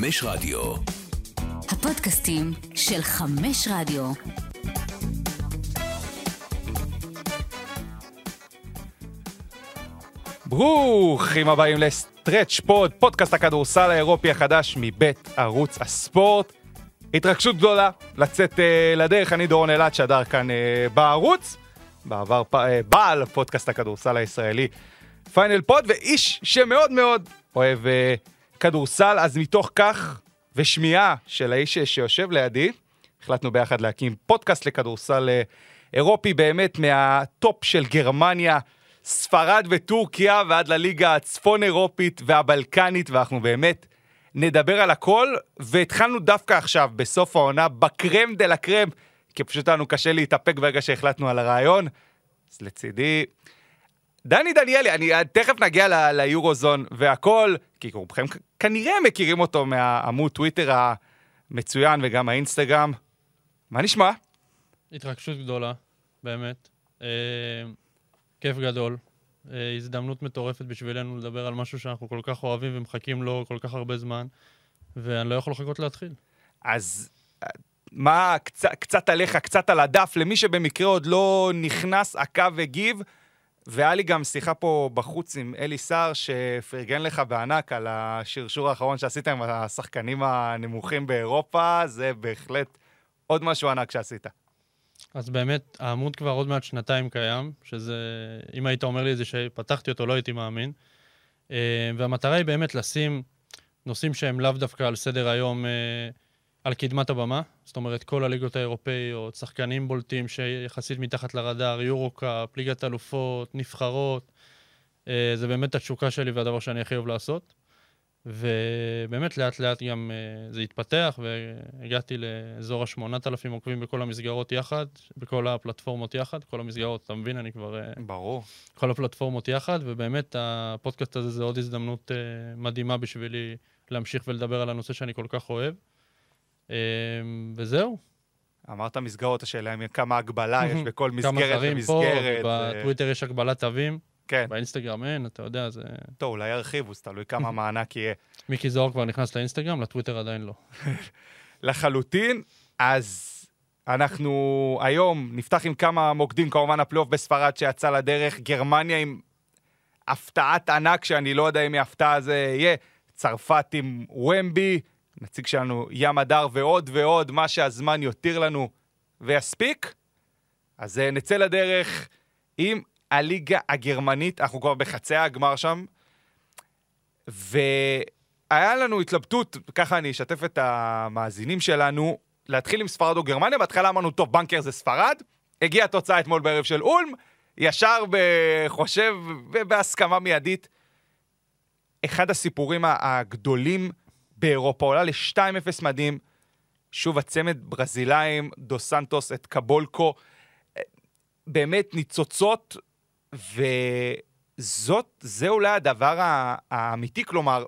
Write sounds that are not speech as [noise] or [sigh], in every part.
חמש רדיו. הפודקאסטים של חמש רדיו. ברוכים הבאים לסטרץ' פוד, פודקאסט הכדורסל האירופי החדש מבית ערוץ הספורט. התרגשות גדולה לצאת uh, לדרך, אני דורון אלעד שדר כאן uh, בערוץ, בעבר פ... uh, בעל פודקאסט הכדורסל הישראלי פיינל פוד, ואיש שמאוד מאוד אוהב uh, כדורסל, אז מתוך כך ושמיעה של האיש שיושב לידי, החלטנו ביחד להקים פודקאסט לכדורסל uh, אירופי באמת מהטופ של גרמניה. ספרד וטורקיה ועד לליגה הצפון אירופית והבלקנית, ואנחנו באמת נדבר על הכל, והתחלנו דווקא עכשיו, בסוף העונה, ב crème de la crème, כי פשוט לנו קשה להתאפק ברגע שהחלטנו על הרעיון. אז לצידי, דני דניאלי, אני תכף נגיע ל- ליורוזון והכל, כי רובכם כנראה מכירים אותו מהעמוד טוויטר המצוין וגם האינסטגרם. מה נשמע? התרגשות גדולה, באמת. אה, כיף גדול. אה, הזדמנות מטורפת בשבילנו לדבר על משהו שאנחנו כל כך אוהבים ומחכים לו כל כך הרבה זמן, ואני לא יכול לחכות להתחיל. אז אה, מה, קצת, קצת עליך, קצת על הדף, למי שבמקרה עוד לא נכנס, עקב והגיב, והיה לי גם שיחה פה בחוץ עם אלי סער, שפרגן לך בענק על השרשור האחרון שעשית עם השחקנים הנמוכים באירופה, זה בהחלט עוד משהו ענק שעשית. אז באמת, העמוד כבר עוד מעט שנתיים קיים, שזה, אם היית אומר לי את זה שפתחתי אותו, לא הייתי מאמין. אה, והמטרה היא באמת לשים נושאים שהם לאו דווקא על סדר היום, אה, על קדמת הבמה. זאת אומרת, כל הליגות האירופאיות, שחקנים בולטים שיחסית מתחת לרדאר, יורו-קאפ, ליגת אלופות, נבחרות. אה, זה באמת התשוקה שלי והדבר שאני הכי אוהב לעשות. ובאמת לאט לאט גם uh, זה התפתח, והגעתי לאזור ה-8,000 עוקבים בכל המסגרות יחד, בכל הפלטפורמות יחד, כל המסגרות, אתה מבין, אני כבר... Uh, ברור. כל הפלטפורמות יחד, ובאמת הפודקאסט הזה זה עוד הזדמנות מדהימה בשבילי להמשיך ולדבר על הנושא שאני כל כך אוהב. Uh, וזהו. אמרת מסגרות, השאלה אם כמה הגבלה יש בכל מסגרת ומסגרת. כמה שרים פה. בטוויטר יש הגבלת תווים. כן. באינסטגרם אין, אתה יודע, זה... טוב, אולי ירחיבו, אז תלוי כמה מענק יהיה. מיקי זוהר כבר נכנס לאינסטגרם, לטוויטר עדיין לא. [laughs] לחלוטין, אז אנחנו היום נפתח עם כמה מוקדים, כמובן הפלייאוף בספרד שיצא לדרך, גרמניה עם הפתעת ענק, שאני לא יודע אם היא הפתעה זה יהיה, צרפת עם ומבי, נציג שלנו ים הדר ועוד ועוד, מה שהזמן יותיר לנו ויספיק. אז אה, נצא לדרך עם הליגה הגרמנית, אנחנו כבר בחצי הגמר שם, והיה לנו התלבטות, ככה אני אשתף את המאזינים שלנו, להתחיל עם ספרד או גרמניה, בהתחלה אמרנו, טוב, בנקר זה ספרד, הגיעה התוצאה אתמול בערב של אולם, ישר בחושב ובהסכמה מיידית. אחד הסיפורים הגדולים באירופה עולה ל-2-0 מדהים. שוב הצמד ברזילאים, דו סנטוס, את קבולקו. באמת ניצוצות וזאת, זה אולי הדבר האמיתי, כלומר,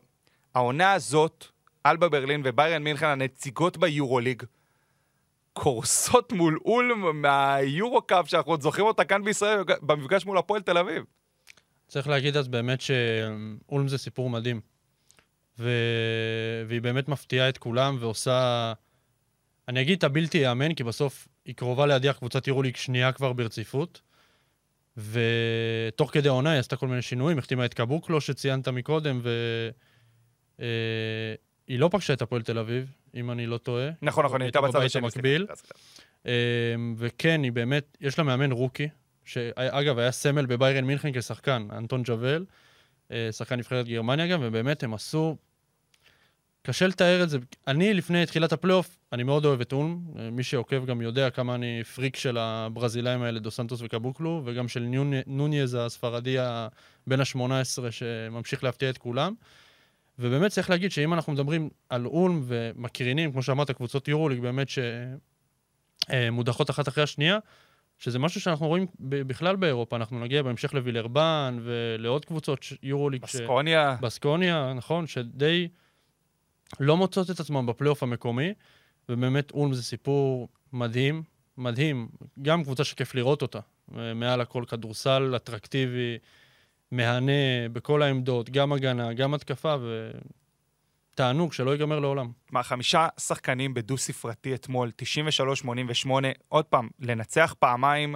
העונה הזאת, אלבה ברלין וביירן מינכן, הנציגות ביורוליג, קורסות מול אולם מהיורו-קאפ, שאנחנו עוד זוכרים אותה כאן בישראל, במפגש מול הפועל תל אביב. צריך להגיד אז באמת שאולם זה סיפור מדהים. ו... והיא באמת מפתיעה את כולם ועושה... אני אגיד את הבלתי ייאמן, כי בסוף היא קרובה להדיח קבוצת יורוליג שנייה כבר ברציפות. ותוך כדי העונה היא עשתה כל מיני שינויים, החתימה את קבוקלו שציינת מקודם, והיא אה, לא פגשה את הפועל תל אביב, אם אני לא טועה. נכון, נכון, היא הייתה בצד השני. המקביל. אה, וכן, היא באמת, יש לה מאמן rookie, שאגב, היה סמל בביירן מינכן כשחקן, אנטון אה, שחקן נבחרת גרמניה גם, ובאמת הם עשו קשה לתאר את זה. אני, לפני תחילת הפלייאוף, אני מאוד אוהב את אולם. מי שעוקב גם יודע כמה אני פריק של הברזילאים האלה, דו סנטוס וקבוקלו, וגם של נוניז הספרדי בן ה-18, שממשיך להפתיע את כולם. ובאמת צריך להגיד שאם אנחנו מדברים על אולם ומקרינים, כמו שאמרת, קבוצות יורוליג באמת שמודחות אחת אחרי השנייה, שזה משהו שאנחנו רואים בכלל באירופה. אנחנו נגיע בהמשך לווילרבן ולעוד קבוצות יורוליג. בסקוניה. ש... בסקוניה, נכון, שדי... לא מוצאות את עצמם בפלייאוף המקומי, ובאמת אולם זה סיפור מדהים, מדהים. גם קבוצה שכיף לראות אותה. מעל הכל כדורסל אטרקטיבי, מהנה בכל העמדות, גם הגנה, גם התקפה, תענוג שלא ייגמר לעולם. מה, חמישה שחקנים בדו-ספרתי אתמול, 93-88. עוד פעם, לנצח פעמיים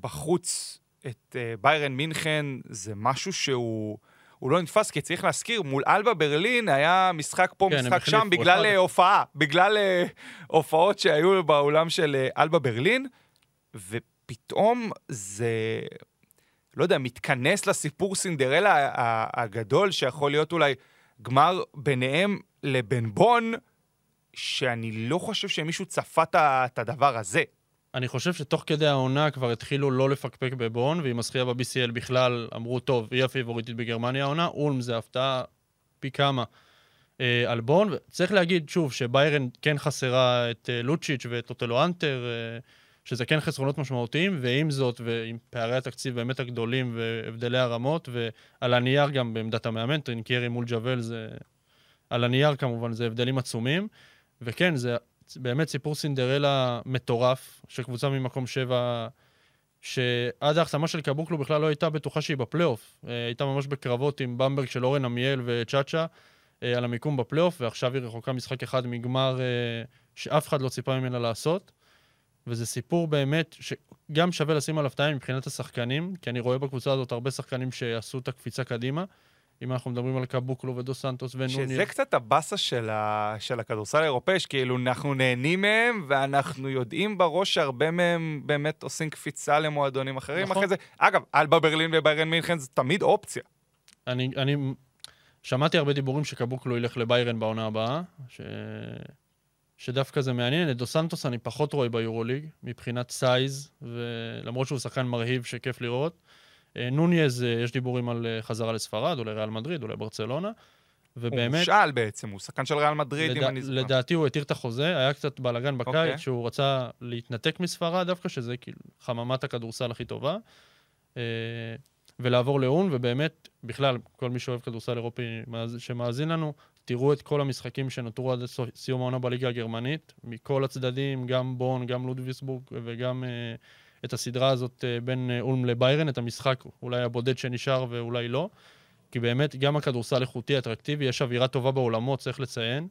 בחוץ את uh, ביירן מינכן זה משהו שהוא... הוא לא נתפס, כי צריך להזכיר, מול אלבה ברלין היה משחק פה, כן, משחק שם, בגלל אחד- אה, הופעה, בגלל אה, הופעות שהיו באולם של אה, אלבה ברלין, ופתאום זה, לא יודע, מתכנס לסיפור סינדרלה הגדול, שיכול להיות אולי גמר ביניהם לבין בון, שאני לא חושב שמישהו צפה את הדבר הזה. אני חושב שתוך כדי העונה כבר התחילו לא לפקפק בבון, ועם הזכייה ב-BCL בכלל אמרו, טוב, היא הפיבוריטית בגרמניה העונה, אולם זה הפתעה פי כמה אה, על בון. צריך להגיד שוב שביירן כן חסרה את אה, לוצ'יץ' ואת אוטלו האנטר, אה, שזה כן חסרונות משמעותיים, ועם זאת, ועם פערי התקציב באמת הגדולים והבדלי הרמות, ועל הנייר גם בעמדת המאמן, טרינקיירי מול גאבל זה... על הנייר כמובן זה הבדלים עצומים, וכן, זה באמת סיפור סינדרלה מטורף, של קבוצה ממקום שבע, שעד ההחתמה של קבוקלו בכלל לא הייתה בטוחה שהיא בפלייאוף. אה, הייתה ממש בקרבות עם במברג של אורן עמיאל וצ'אצ'ה אה, על המיקום בפלייאוף, ועכשיו היא רחוקה משחק אחד מגמר אה, שאף אחד לא ציפה ממנה לעשות. וזה סיפור באמת שגם שווה לשים עליו טיים מבחינת השחקנים, כי אני רואה בקבוצה הזאת הרבה שחקנים שעשו את הקפיצה קדימה. אם אנחנו מדברים על קבוקלו ודו סנטוס ונוניס. שזה קצת הבאסה של, ה... של הכדורסל האירופאי, שכאילו אנחנו נהנים מהם, ואנחנו יודעים בראש שהרבה מהם באמת עושים קפיצה למועדונים אחרים נכון. אחרי זה. אגב, אלבה ברלין וביירן מינכן זה תמיד אופציה. אני, אני שמעתי הרבה דיבורים שקבוקלו ילך לביירן בעונה הבאה, ש... שדווקא זה מעניין. את דו סנטוס אני פחות רואה ביורוליג, מבחינת size, ולמרות שהוא שחקן מרהיב שכיף לראות. אה, נוניז, אה, יש דיבורים על אה, חזרה לספרד, אולי ריאל מדריד, אולי ברצלונה. הוא ובאמת, מושאל בעצם, הוא שחקן של ריאל מדריד, אם לדע- אני זוכר. לדעתי הוא התיר את החוזה, היה קצת בלאגן בקיץ, אוקיי. שהוא רצה להתנתק מספרד דווקא, שזה כאילו חממת הכדורסל הכי טובה, ולעבור לאון, ובאמת, בכלל, כל מי שאוהב כדורסל אירופי מאז- שמאזין לנו, תראו את כל המשחקים שנותרו עד סיום העונה בליגה הגרמנית, מכל הצדדים, גם בון, גם לודוויסבורג, וגם אה, את הסדרה הזאת אה, בין אה, אולם לביירן, את המשחק אולי הבודד שנשאר ואולי לא. כי באמת, גם הכדורסל איכותי, אטרקטיבי, יש אווירה טובה בעולמות, צריך לציין.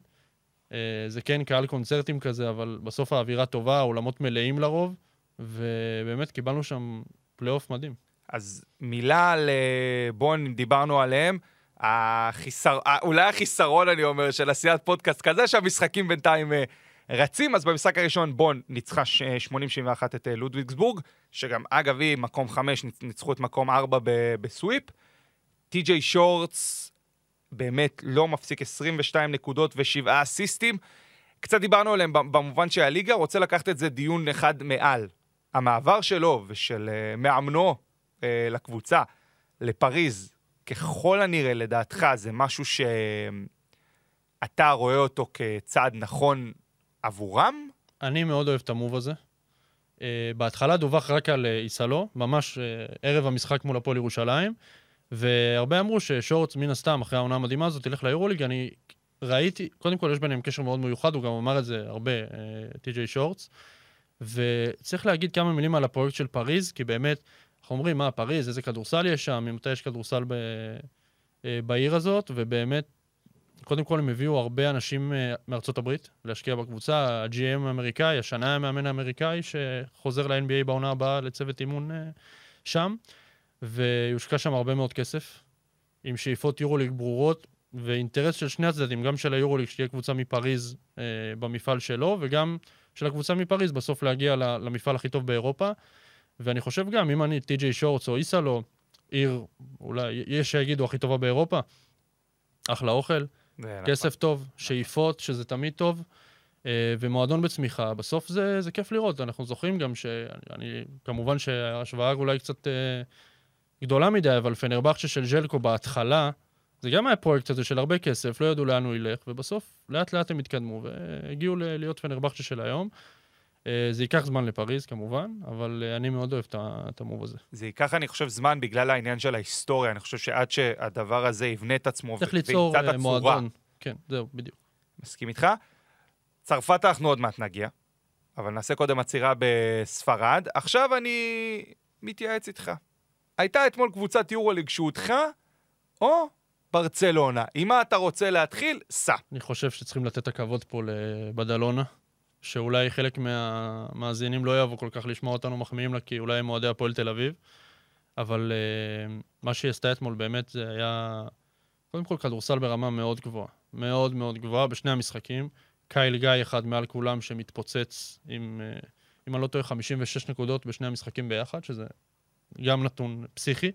אה, זה כן קהל קונצרטים כזה, אבל בסוף האווירה טובה, האולמות מלאים לרוב, ובאמת קיבלנו שם פלייאוף מדהים. אז מילה על בון, אם דיברנו עליהם. החיסר... אה, אולי החיסרון, אני אומר, של עשיית פודקאסט כזה, שהמשחקים בינתיים אה, רצים. אז במשחק הראשון בון ניצחה ש- 80-71 את אה, לודוויגסבורג, שגם, אגב, היא מקום 5, ניצחו את מקום 4 ב- ב sweep. טי.ג'יי שורטס באמת לא מפסיק 22 נקודות ושבעה אסיסטים. קצת דיברנו עליהם במובן שהליגה רוצה לקחת את זה דיון אחד מעל. המעבר שלו ושל מאמנו לקבוצה, לפריז, ככל הנראה, לדעתך, זה משהו שאתה רואה אותו כצעד נכון עבורם? אני מאוד אוהב את המוב הזה. Uh, בהתחלה דווח רק על uh, איסלו, ממש uh, ערב המשחק מול הפועל ירושלים, והרבה אמרו ששורטס, מן הסתם, אחרי העונה המדהימה הזאת, ילך ליורוליג. אני ראיתי, קודם כל יש ביניהם קשר מאוד מיוחד, הוא גם אמר את זה הרבה, טי.ג'יי שורטס. וצריך להגיד כמה מילים על הפרויקט של פריז, כי באמת, אנחנו אומרים, מה, פריז, איזה כדורסל יש שם, ממתי יש כדורסל ב, אה, בעיר הזאת, ובאמת, קודם כל הם הביאו הרבה אנשים אה, מארצות הברית להשקיע בקבוצה, ה-GM האמריקאי, השנה המאמן האמריקאי, שחוזר ל-NBA בעונה הבאה לצוות אימון אה, שם, ויושקע שם הרבה מאוד כסף, עם שאיפות יורוליג ברורות, ואינטרס של שני הצדדים, גם של היורוליג, שתהיה קבוצה מפריז אה, במפעל שלו, וגם של הקבוצה מפריז בסוף להגיע למפעל הכי טוב באירופה. ואני חושב גם, אם אני טי.ג'יי שורטס או איסלו, עיר, אולי, יש שיגידו הכי טובה באירופה, אחלה אוכל, זה כסף טוב, שאיפות, שזה תמיד טוב, אה, ומועדון בצמיחה. בסוף זה, זה כיף לראות. אנחנו זוכרים גם שאני, כמובן שההשוואה אולי קצת אה, גדולה מדי, אבל פנרבכצ'ה של ז'לקו בהתחלה, זה גם היה פרויקט הזה של הרבה כסף, לא ידעו לאן הוא ילך, ובסוף לאט לאט הם התקדמו והגיעו להיות פנרבכצ'ה של היום. אה, זה ייקח זמן לפריז כמובן, אבל אה, אני מאוד אוהב את המוב הזה. זה ייקח, אני חושב, זמן בגלל העניין של ההיסטוריה. אני חושב שעד שהדבר הזה יבנה את עצמו צריך ליצור וימצא את אה, הצורה. מועדון. כן, זהו, בדיוק. מסכים איתך. צרפת אנחנו עוד מעט נגיע, אבל נעשה קודם עצירה בספרד. עכשיו אני מתייעץ איתך. הייתה אתמול קבוצת יורוליג שהודחה, או ברצלונה. עם מה אתה רוצה להתחיל? סע. אני חושב שצריכים לתת הכבוד פה לבדלונה, שאולי חלק מהמאזינים לא יאהבו כל כך לשמוע אותנו מחמיאים לה, כי אולי הם אוהדי הפועל תל אביב, אבל uh, מה שהיא עשתה אתמול באמת זה היה, קודם כל כדורסל ברמה מאוד גבוהה. מאוד מאוד גבוהה בשני המשחקים. קייל גיא אחד מעל כולם שמתפוצץ עם, uh, אם אני לא טועה, 56 נקודות בשני המשחקים ביחד, שזה גם נתון פסיכי.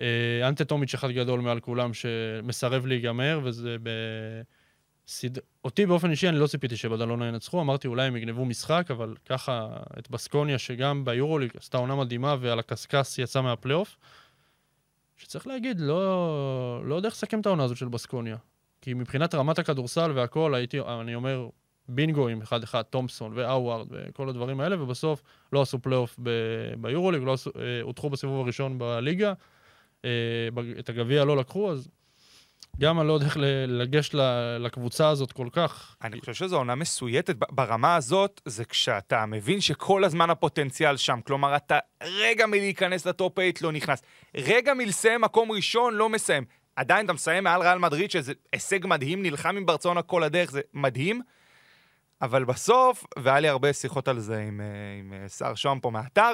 אה, אנטה טומיץ' אחד גדול מעל כולם שמסרב להיגמר, וזה ב... סד... אותי באופן אישי, אני לא ציפיתי שבדלונה ינצחו, אמרתי אולי הם יגנבו משחק, אבל ככה את בסקוניה, שגם ביורוליג עשתה עונה מדהימה ועל הקשקש יצא מהפלייאוף, שצריך להגיד, לא, לא יודע איך לסכם את העונה הזאת של בסקוניה. כי מבחינת רמת הכדורסל והכל, הייתי, אני אומר, בינגו עם אחד-אחד, תומפסון ואווארד וכל הדברים האלה, ובסוף לא עשו פלייאוף ביורוליג, לא עשו, אה, הודחו בסיבוב הראשון בליגה. אה, את הגביע לא לקחו, אז גם אני לא יודע איך לגשת לקבוצה הזאת כל כך. אני חושב שזו עונה מסויטת. ברמה הזאת, זה כשאתה מבין שכל הזמן הפוטנציאל שם. כלומר, אתה רגע מלהיכנס ל top 8 לא נכנס. רגע מלסיים מקום ראשון לא מסיים. עדיין אתה מסיים מעל ריאל מדריד, שזה הישג מדהים, נלחם עם ברצלונה כל הדרך, זה מדהים. אבל בסוף, והיה לי הרבה שיחות על זה עם, אה, עם אה, שר שוהם פה מהאתר,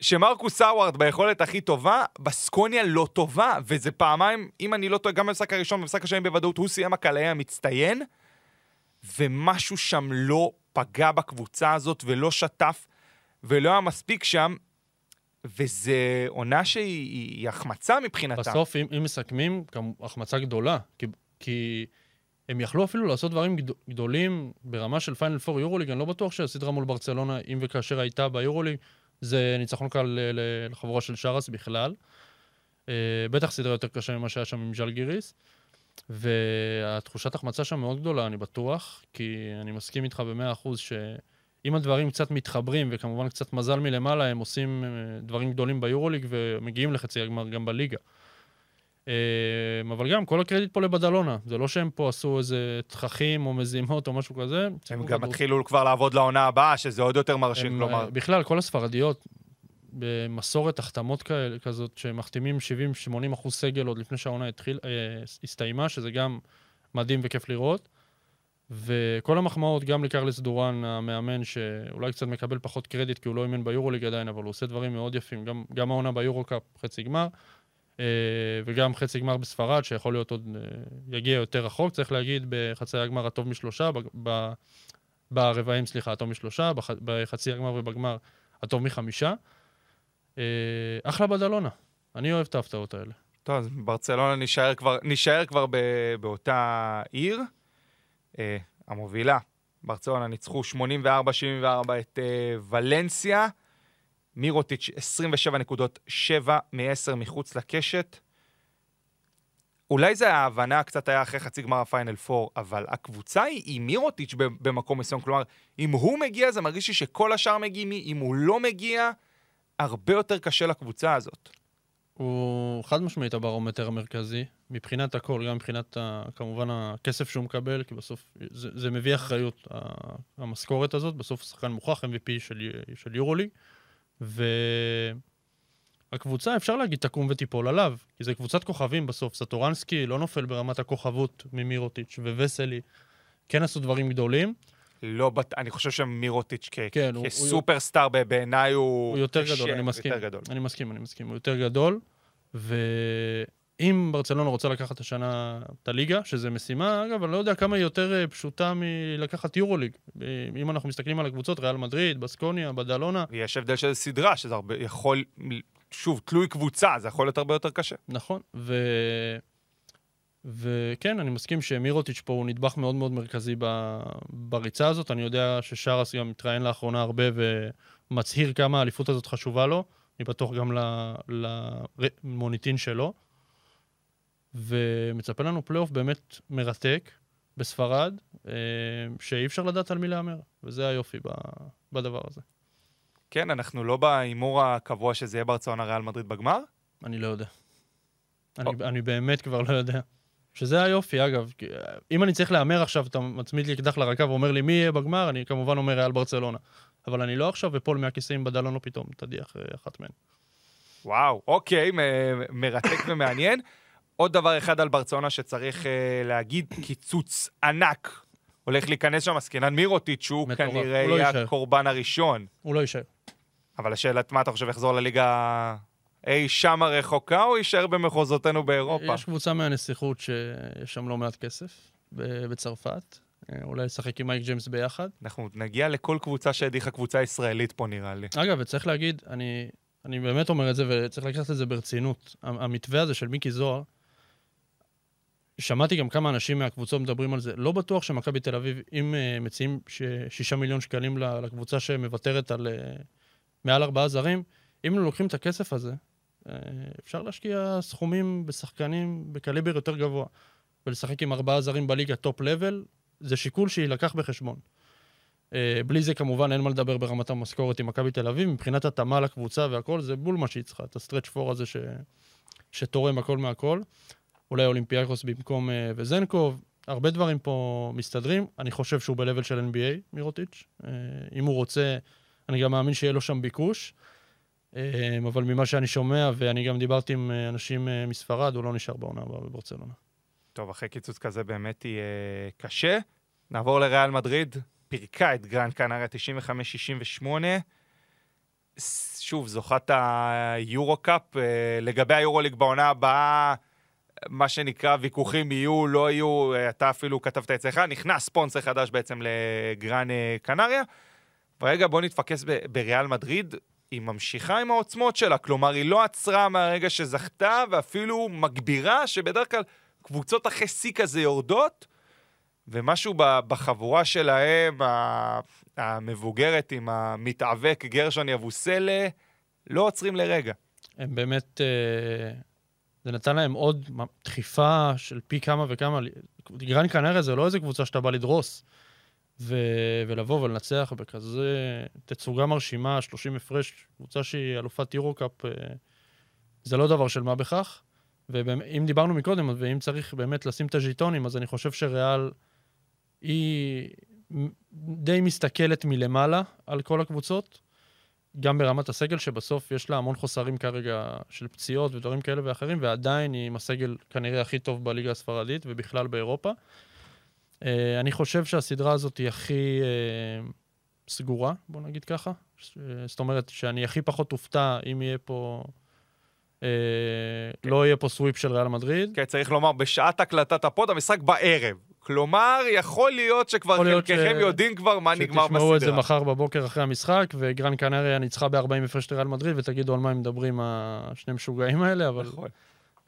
שמרקוס סאווארד ביכולת הכי טובה, בסקוניה לא טובה, וזה פעמיים, אם אני לא טועה, גם במשחק הראשון, במשחק השני בוודאות, הוא סיים הקלעי המצטיין, ומשהו שם לא פגע בקבוצה הזאת ולא שטף ולא היה מספיק שם, וזה עונה שהיא החמצה מבחינתם. בסוף, אם, אם מסכמים, גם החמצה גדולה, כי, כי הם יכלו אפילו לעשות דברים גד, גדולים ברמה של פיינל פור יורוליג, אני לא בטוח שהסדרה מול ברצלונה, אם וכאשר הייתה ביורוליג, זה ניצחון קל לחבורה של שרס בכלל. אה, בטח סדרה יותר קשה ממה שהיה שם עם ז'לגיריס. והתחושת החמצה שם מאוד גדולה, אני בטוח, כי אני מסכים איתך במאה אחוז שאם הדברים קצת מתחברים, וכמובן קצת מזל מלמעלה, הם עושים אה, דברים גדולים ביורוליג ומגיעים לחצי הגמר גם בליגה. אמ, אבל גם, כל הקרדיט פה לבדלונה. זה לא שהם פה עשו איזה תככים או מזימות או משהו כזה. הם גם התחילו כבר לעבוד לעונה הבאה, שזה עוד יותר מרשים, כלומר. אה, בכלל, כל הספרדיות, במסורת החתמות כאלה, כזאת, שמחתימים 70-80 אחוז סגל עוד לפני שהעונה התחיל, אה, הסתיימה, שזה גם מדהים וכיף לראות. וכל המחמאות, גם לקרלס דורן, המאמן, שאולי קצת מקבל פחות קרדיט, כי הוא לא אימן ביורוליג עדיין, אבל הוא עושה דברים מאוד יפים. גם, גם העונה ביורו-קאפ, חצי גמר. אה, וגם חצי גמר בספרד, שיכול להיות עוד, אה, יגיע יותר רחוק, צריך להגיד, בחצי הגמר הטוב משלושה, ב, ברבעים, סליחה, הטוב משלושה, בח, בחצי הגמר ובגמר הטוב מחמישה. אה, אחלה בדלונה, אני אוהב את ההפתעות האלה. טוב, אז ברצלונה נשאר כבר, נשאר כבר ב, באותה עיר. המובילה, ברצלונה ניצחו 84-74 את ולנסיה. מירוטיץ' 27 נקודות, 7 מ-10 מחוץ לקשת. אולי זה ההבנה קצת היה אחרי חצי גמר הפיינל 4, אבל הקבוצה היא עם מירוטיץ' במקום מסוים. כלומר, אם הוא מגיע, זה מרגיש לי שכל השאר מגיעים, אם הוא לא מגיע, הרבה יותר קשה לקבוצה הזאת. הוא חד משמעית הברומטר המרכזי, מבחינת הכל, גם מבחינת כמובן הכסף שהוא מקבל, כי בסוף זה, זה מביא אחריות, המשכורת הזאת, בסוף שחקן מוכח MVP של, של יורוליג. והקבוצה, אפשר להגיד, תקום ותיפול עליו, כי זה קבוצת כוכבים בסוף. סטורנסקי לא נופל ברמת הכוכבות ממירוטיץ', ווסלי כן עשו דברים גדולים. לא, אני חושב שמירוטיץ' כ- כן, כסופרסטאר בעיניי הוא... הוא יותר גדול, אני מסכים. יותר גדול. אני מסכים, אני מסכים. הוא יותר גדול, ו... אם ברצלונה רוצה לקחת השנה את הליגה, שזו משימה, אגב, אני לא יודע כמה היא יותר אה, פשוטה מלקחת יורוליג. אה, אם אנחנו מסתכלים על הקבוצות, ריאל מדריד, בסקוניה, בדלונה. יש הבדל של סדרה, שזה הרבה, יכול, שוב, תלוי קבוצה, זה יכול להיות הרבה יותר קשה. נכון, ו... וכן, אני מסכים שמירוטיץ' פה הוא נדבך מאוד מאוד מרכזי ב... בריצה הזאת. אני יודע ששרס גם מתראיין לאחרונה הרבה ומצהיר כמה האליפות הזאת חשובה לו. אני בטוח גם למוניטין שלו. ומצפה לנו פלייאוף באמת מרתק בספרד, אה, שאי אפשר לדעת על מי להמר, וזה היופי בדבר הזה. כן, אנחנו לא בהימור הקבוע שזה יהיה ברצון הריאל מדריד בגמר? אני לא יודע. אני, אני באמת כבר לא יודע. שזה היופי, אגב. אם אני צריך להמר עכשיו, אתה מצמיד לי אקדח לרקה ואומר לי מי יהיה בגמר, אני כמובן אומר ריאל ברצלונה. אבל אני לא עכשיו אפול מהכיסאים בדלונו פתאום, תדיח אה, אחת מהן. וואו, אוקיי, מ- מרתק ומעניין. עוד דבר אחד על ברצלונה שצריך אה, להגיד, קיצוץ ענק. הולך להיכנס שם עסקינן מירוטיץ', שהוא מטורף. כנראה לא יהיה. הקורבן הראשון. הוא לא יישאר. אבל השאלה, מה אתה חושב, יחזור לליגה אי שם הרחוקה, או יישאר במחוזותינו באירופה? יש קבוצה מהנסיכות שיש שם לא מעט כסף, ב- בצרפת. אה, אולי לשחק עם מייק ג'יימס ביחד. אנחנו נגיע לכל קבוצה שהדיחה קבוצה ישראלית פה, נראה לי. אגב, וצריך להגיד, אני, אני באמת אומר את זה, וצריך לקחת את זה ברצינות. המ- המתווה הזה של מיקי זוהר, שמעתי גם כמה אנשים מהקבוצות מדברים על זה. לא בטוח שמכבי תל אביב, אם uh, מציעים שישה מיליון שקלים לקבוצה שמוותרת על uh, מעל ארבעה זרים, אם הם לוקחים את הכסף הזה, uh, אפשר להשקיע סכומים בשחקנים בקליבר יותר גבוה. ולשחק עם ארבעה זרים בליגה top level, זה שיקול שיילקח בחשבון. אה, בלי זה כמובן אין מה לדבר ברמת המשכורת עם מכבי תל אביב, מבחינת התאמה לקבוצה והכל, זה בול מה שהיא צריכה, את הסטרץ' פור הזה ש... שתורם הכל מהכל. אולי אולימפיאקוס במקום אה, וזנקוב, הרבה דברים פה מסתדרים. אני חושב שהוא ב-level של NBA, מירוטיץ'. אה, אם הוא רוצה, אני גם מאמין שיהיה לו שם ביקוש. אה, אבל ממה שאני שומע, ואני גם דיברתי עם אה, אנשים אה, מספרד, הוא לא נשאר בעונה הבאה בברצלונה. טוב, אחרי קיצוץ כזה באמת יהיה קשה. נעבור לריאל מדריד, פירקה את גרנד קנריה 95-68. ס- שוב, זוכת היורו-קאפ. אה, לגבי היורוליג בעונה הבאה, מה שנקרא, ויכוחים יהיו, לא יהיו, אתה אפילו כתבת אצלך, נכנס ספונסר חדש בעצם לגרן אה, קנריה. ורגע, בוא נתפקס ב- בריאל מדריד. היא ממשיכה עם העוצמות שלה, כלומר, היא לא עצרה מהרגע שזכתה, ואפילו מגבירה, שבדרך כלל קבוצות אחרי שיא כזה יורדות, ומשהו בחבורה שלהם, המבוגרת עם המתאבק גרשון יבוסלה, לא עוצרים לרגע. הם באמת, אה, זה נתן להם עוד דחיפה של פי כמה וכמה. גרן קנריה זה לא איזה קבוצה שאתה בא לדרוס. ו- ולבוא ולנצח בכזה תצוגה מרשימה, 30 הפרש, קבוצה שהיא אלופת יורו-קאפ, אה, זה לא דבר של מה בכך. ואם דיברנו מקודם, ואם צריך באמת לשים את הז'יטונים, אז אני חושב שריאל היא די מסתכלת מלמעלה על כל הקבוצות, גם ברמת הסגל, שבסוף יש לה המון חוסרים כרגע של פציעות ודברים כאלה ואחרים, ועדיין היא עם הסגל כנראה הכי טוב בליגה הספרדית ובכלל באירופה. Uh, אני חושב שהסדרה הזאת היא הכי uh, סגורה, בוא נגיד ככה. ש- זאת אומרת שאני הכי פחות אופתע אם יהיה פה... כן. לא יהיה פה sweep של ריאל מדריד. כן, צריך לומר, בשעת הקלטת ה pod, המשחק בערב. כלומר, יכול להיות שכבר חלקכם ש- יודעים כבר מה נגמר בסדרה. שתשמעו את זה מחר בבוקר אחרי המשחק, וגרן קנריה ניצחה ב-40 הפרש לריאל מדריד, ותגידו על מה הם מדברים השני משוגעים האלה, אבל נכון.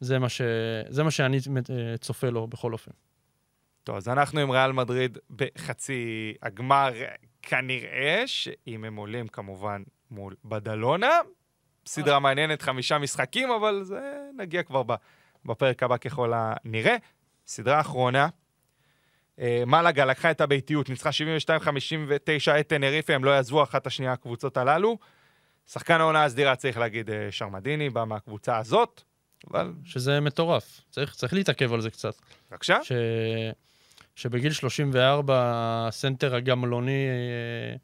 זה מה, ש... זה מה שאני אה, צופה לו בכל אופן. טוב, אז אנחנו עם ריאל מדריד בחצי הגמר, כנראה שאם הם עולים כמובן מול בדלונה, סדרה מעניינת, חמישה משחקים, אבל זה נגיע כבר בפרק הבא ככל הנראה. סדרה אחרונה, מלאגה לקחה את הביתיות, ניצחה 72-59 את טנריפה, הם לא יעזבו אחת השנייה הקבוצות הללו. שחקן העונה הסדירה, צריך להגיד, אה, שרמדיני, בא מהקבוצה הזאת, אבל שזה מטורף. צריך, צריך להתעכב על זה קצת. בבקשה. ש... שבגיל 34, הסנטר הגמלוני אה,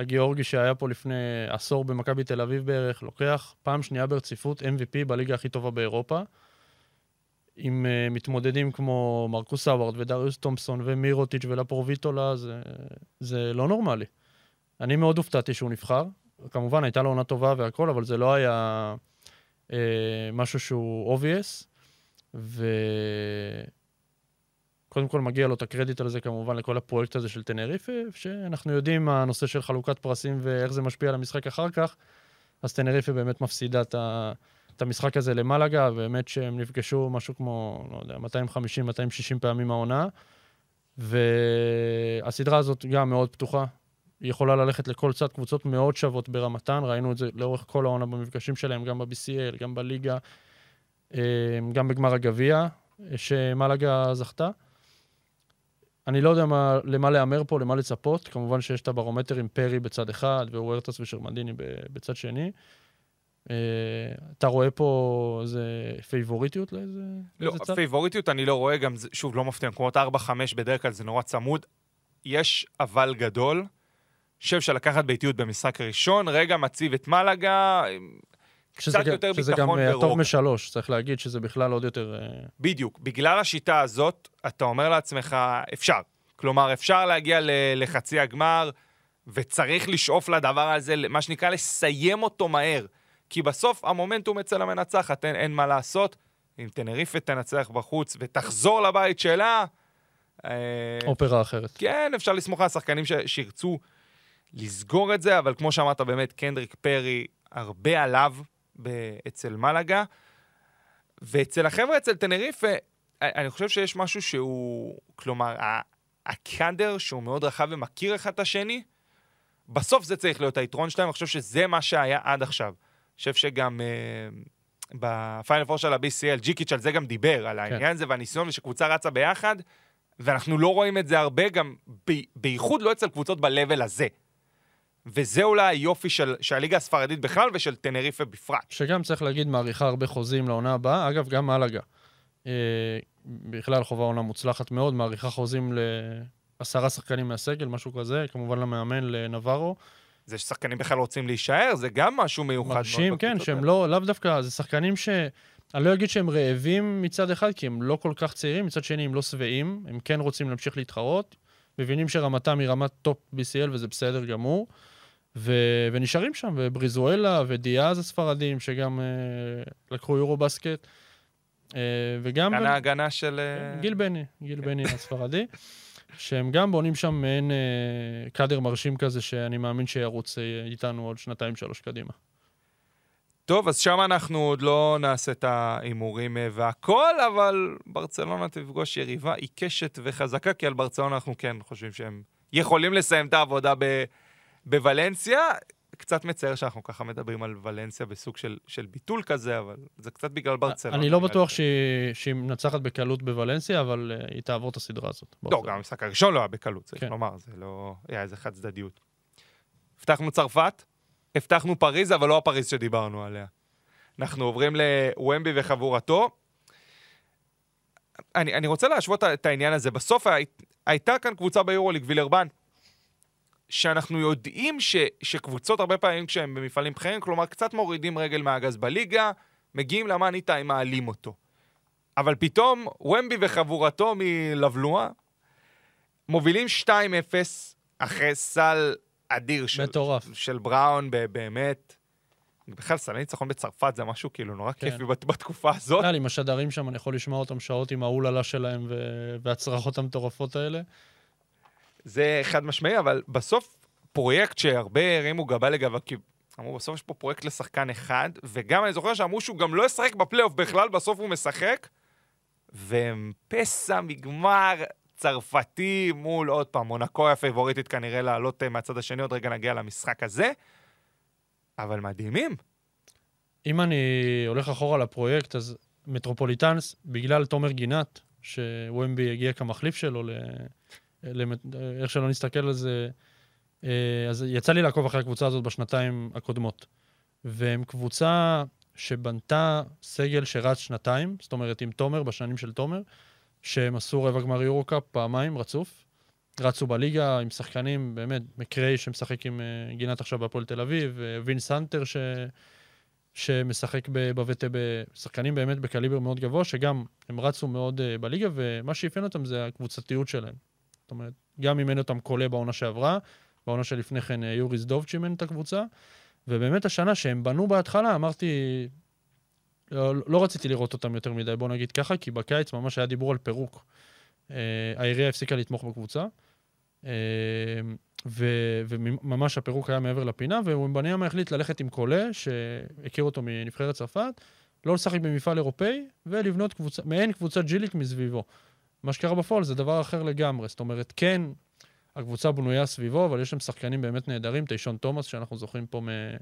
הגיאורגי שהיה פה לפני עשור במכבי תל אביב בערך, לוקח פעם שנייה ברציפות MVP בליגה הכי טובה באירופה, עם uh, מתמודדים כמו מרקוס האווארד ודריוס תומפסון ומירוטיץ' ולפורביטולה, זה, זה לא נורמלי. אני מאוד הופתעתי שהוא נבחר. כמובן, הייתה לו עונה טובה והכל, אבל זה לא היה uh, משהו שהוא obvious. ו... קודם כל מגיע לו את הקרדיט על זה כמובן לכל הפרויקט הזה של טנריפה, שאנחנו יודעים מה הנושא של חלוקת פרסים ואיך זה משפיע על המשחק אחר כך, אז טנריפה באמת מפסידה את, ה... את המשחק הזה למלאגה, ובאמת שהם נפגשו משהו כמו, לא יודע, 250-260 פעמים העונה, והסדרה הזאת גם מאוד פתוחה. היא יכולה ללכת לכל צד, קבוצות מאוד שוות ברמתן, ראינו את זה לאורך כל העונה במפגשים שלהם, גם ב-BCL, גם בליגה, אה, גם בגמר הגביע, שמלאגה זכתה. אני לא יודע מה, למה להמר פה, למה לצפות. כמובן שיש את הברומטר עם פרי בצד אחד, הוארטס ושרמדיני בצד שני. אה, אתה רואה פה איזה פייבוריטיות לאיזה, לא, צד? פייבוריטיות אני לא רואה, גם שוב, לא מפתיע, מקומות 4-5 בדרך כלל זה נורא צמוד. יש אבל גדול. חושב שלקחת ביתיות במשחק הראשון, רגע מציב את מלאגה, שזה קצת גם- יותר שזה גם ביטחון אה, הטוב ורוגע. משלוש, צריך להגיד שזה בכלל עוד יותר... אה, בדיוק. בגלל השיטה הזאת, אתה אומר לעצמך, אפשר. כלומר, אפשר להגיע לחצי הגמר, וצריך לשאוף לדבר הזה, מה שנקרא, לסיים אותו מהר. כי בסוף המומנטום אצל המנצחת, אין, אין מה לעשות. אם טנריפה תנצח בחוץ ותחזור לבית שלה, אה, אופרה אחרת. כן, אפשר לסמוך על השחקנים ש- שירצו לסגור את זה, אבל כמו שאמרת, באמת, קנדריק פרי, הרבה עליו ב- אצל מלאגה. ואצל החבר'ה, אצל טנריפה, אני חושב שיש משהו שהוא, כלומר, הקאדר שהוא מאוד רחב ומכיר אחד את השני, בסוף זה צריך להיות היתרון שלהם, אני חושב שזה מה שהיה עד עכשיו. חושב שגם אה, בפיינל פור של ה-BCL, ג'יקיץ' על זה גם דיבר, על העניין הזה והניסיון, ושקבוצה רצה ביחד, ואנחנו לא רואים את זה הרבה, גם ב- בייחוד לא אצל קבוצות ב-level הזה. וזה אולי היופי של, של הליגה הספרדית בכלל ושל טנריפה בפרט. שגם צריך להגיד, מעריכה הרבה חוזים לעונה הבאה. אגב, גם מלאגה. אה, בכלל חובה עונה מוצלחת מאוד, מעריכה חוזים לעשרה שחקנים מהסגל, משהו כזה, כמובן למאמן, לנברו. זה ששחקנים בכלל רוצים להישאר, זה גם משהו מיוחד. מרשים, כן, שהם. לא, לאו דווקא, זה שחקנים ש... אני לא אגיד שהם רעבים מצד אחד, כי הם לא כל כך צעירים, מצד שני הם לא שבעים, הם כן רוצים להמשיך להתחרות, מבינים שרמתם היא רמת טופ BCL וזה בסדר גמור, ו... ונשארים שם, ובריזואלה ודיאז הספרדים, שגם אה, לקחו יורובאסקט, אה, וגם... כאן ההגנה של... אה, גיל בני, גיל בני הספרדי, [laughs] שהם גם בונים שם מעין אה, קאדר מרשים כזה, שאני מאמין שירוץ איתנו עוד שנתיים-שלוש קדימה. טוב, אז שם אנחנו עוד לא נעשה את ההימורים אה, והכל, אבל ברצלונה תפגוש יריבה עיקשת וחזקה, כי על ברצלונה אנחנו כן חושבים שהם יכולים לסיים את העבודה ב- בוולנסיה. קצת מצער שאנחנו ככה מדברים על ולנסיה בסוג של, של ביטול כזה, אבל זה קצת בגלל ברצלונה. אני לא בטוח לי. שהיא- מנצחת בקלות בוולנסיה, אבל אה, היא תעבור את הסדרה הזאת. לא. גם המשחק הראשון לא היה בקלות, צריך כן. לומר, זה לא... היה איזה חד צדדיות. הבטחנו צרפת, הבטחנו פריז, אבל לא הפריז שדיברנו עליה. אנחנו עוברים לוומבי וחבורתו. אני, אני רוצה להשוות את העניין הזה. בסוף הי, הייתה כאן קבוצה ביורוליג, וילרבן, שאנחנו יודעים ש, שקבוצות הרבה פעמים כשהם במפעלים בכירים, כלומר קצת מורידים רגל מהגז בליגה, מגיעים למאני טיים, מעלים אותו. אבל פתאום ומבי וחבורתו מלבלואה מובילים 2-0 אחרי סל אדיר של, מטורף. של בראון, באמת. בכלל, סל ניצחון בצרפת זה משהו כאילו נורא כן. כיפי בת- בתקופה הזאת. בכלל, עם השדרים שם, אני יכול לשמוע אותם שעות עם האוללה שלהם והצרחות המטורפות האלה. זה חד משמעי, אבל בסוף פרויקט שהרבה הרימו גבה לגביו, כי אמרו, בסוף יש פה פרויקט לשחקן אחד, וגם אני זוכר שאמרו שהוא גם לא ישחק בפלייאוף בכלל, בסוף הוא משחק, והם פסע מגמר צרפתי מול, עוד פעם, מונקו הפייבוריטית כנראה לעלות אה, מהצד השני, עוד רגע נגיע למשחק הזה, אבל מדהימים. אם אני הולך אחורה לפרויקט, אז מטרופוליטנס, בגלל תומר גינת, שוומבי הגיע כמחליף שלו. איך שלא נסתכל על זה, אה, אז יצא לי לעקוב אחרי הקבוצה הזאת בשנתיים הקודמות. והם קבוצה שבנתה סגל שרץ שנתיים, זאת אומרת עם תומר, בשנים של תומר, שהם עשו רבע גמר יורו-קאפ פעמיים רצוף. רצו בליגה עם שחקנים, באמת, מקריי שמשחק עם אה, גינת עכשיו בהפועל תל אביב, ווינס האנטר ש... שמשחק ב- ב-VTB, שחקנים באמת בקליבר מאוד גבוה, שגם הם רצו מאוד בליגה, ומה שאפיין אותם זה הקבוצתיות שלהם. זאת אומרת, גם אימן אותם קולה בעונה שעברה, בעונה שלפני כן אה, יורי זדובץ' אימן את הקבוצה, ובאמת השנה שהם בנו בהתחלה, אמרתי, לא, לא רציתי לראות אותם יותר מדי, בוא נגיד ככה, כי בקיץ ממש היה דיבור על פירוק. Uh, העירייה הפסיקה לתמוך בקבוצה. Uh, ו- וממש הפירוק היה מעבר לפינה, ווומבניאמה החליט ללכת עם קולה, שהכיר אותו מנבחרת צרפת, לא לשחק במפעל אירופאי, ולבנות קבוצה, מעין קבוצת ג'ילית מסביבו. מה שקרה בפועל זה דבר אחר לגמרי. זאת אומרת, כן, הקבוצה בנויה סביבו, אבל יש שם שחקנים באמת נהדרים, טיישון תומאס, שאנחנו זוכרים פה מ-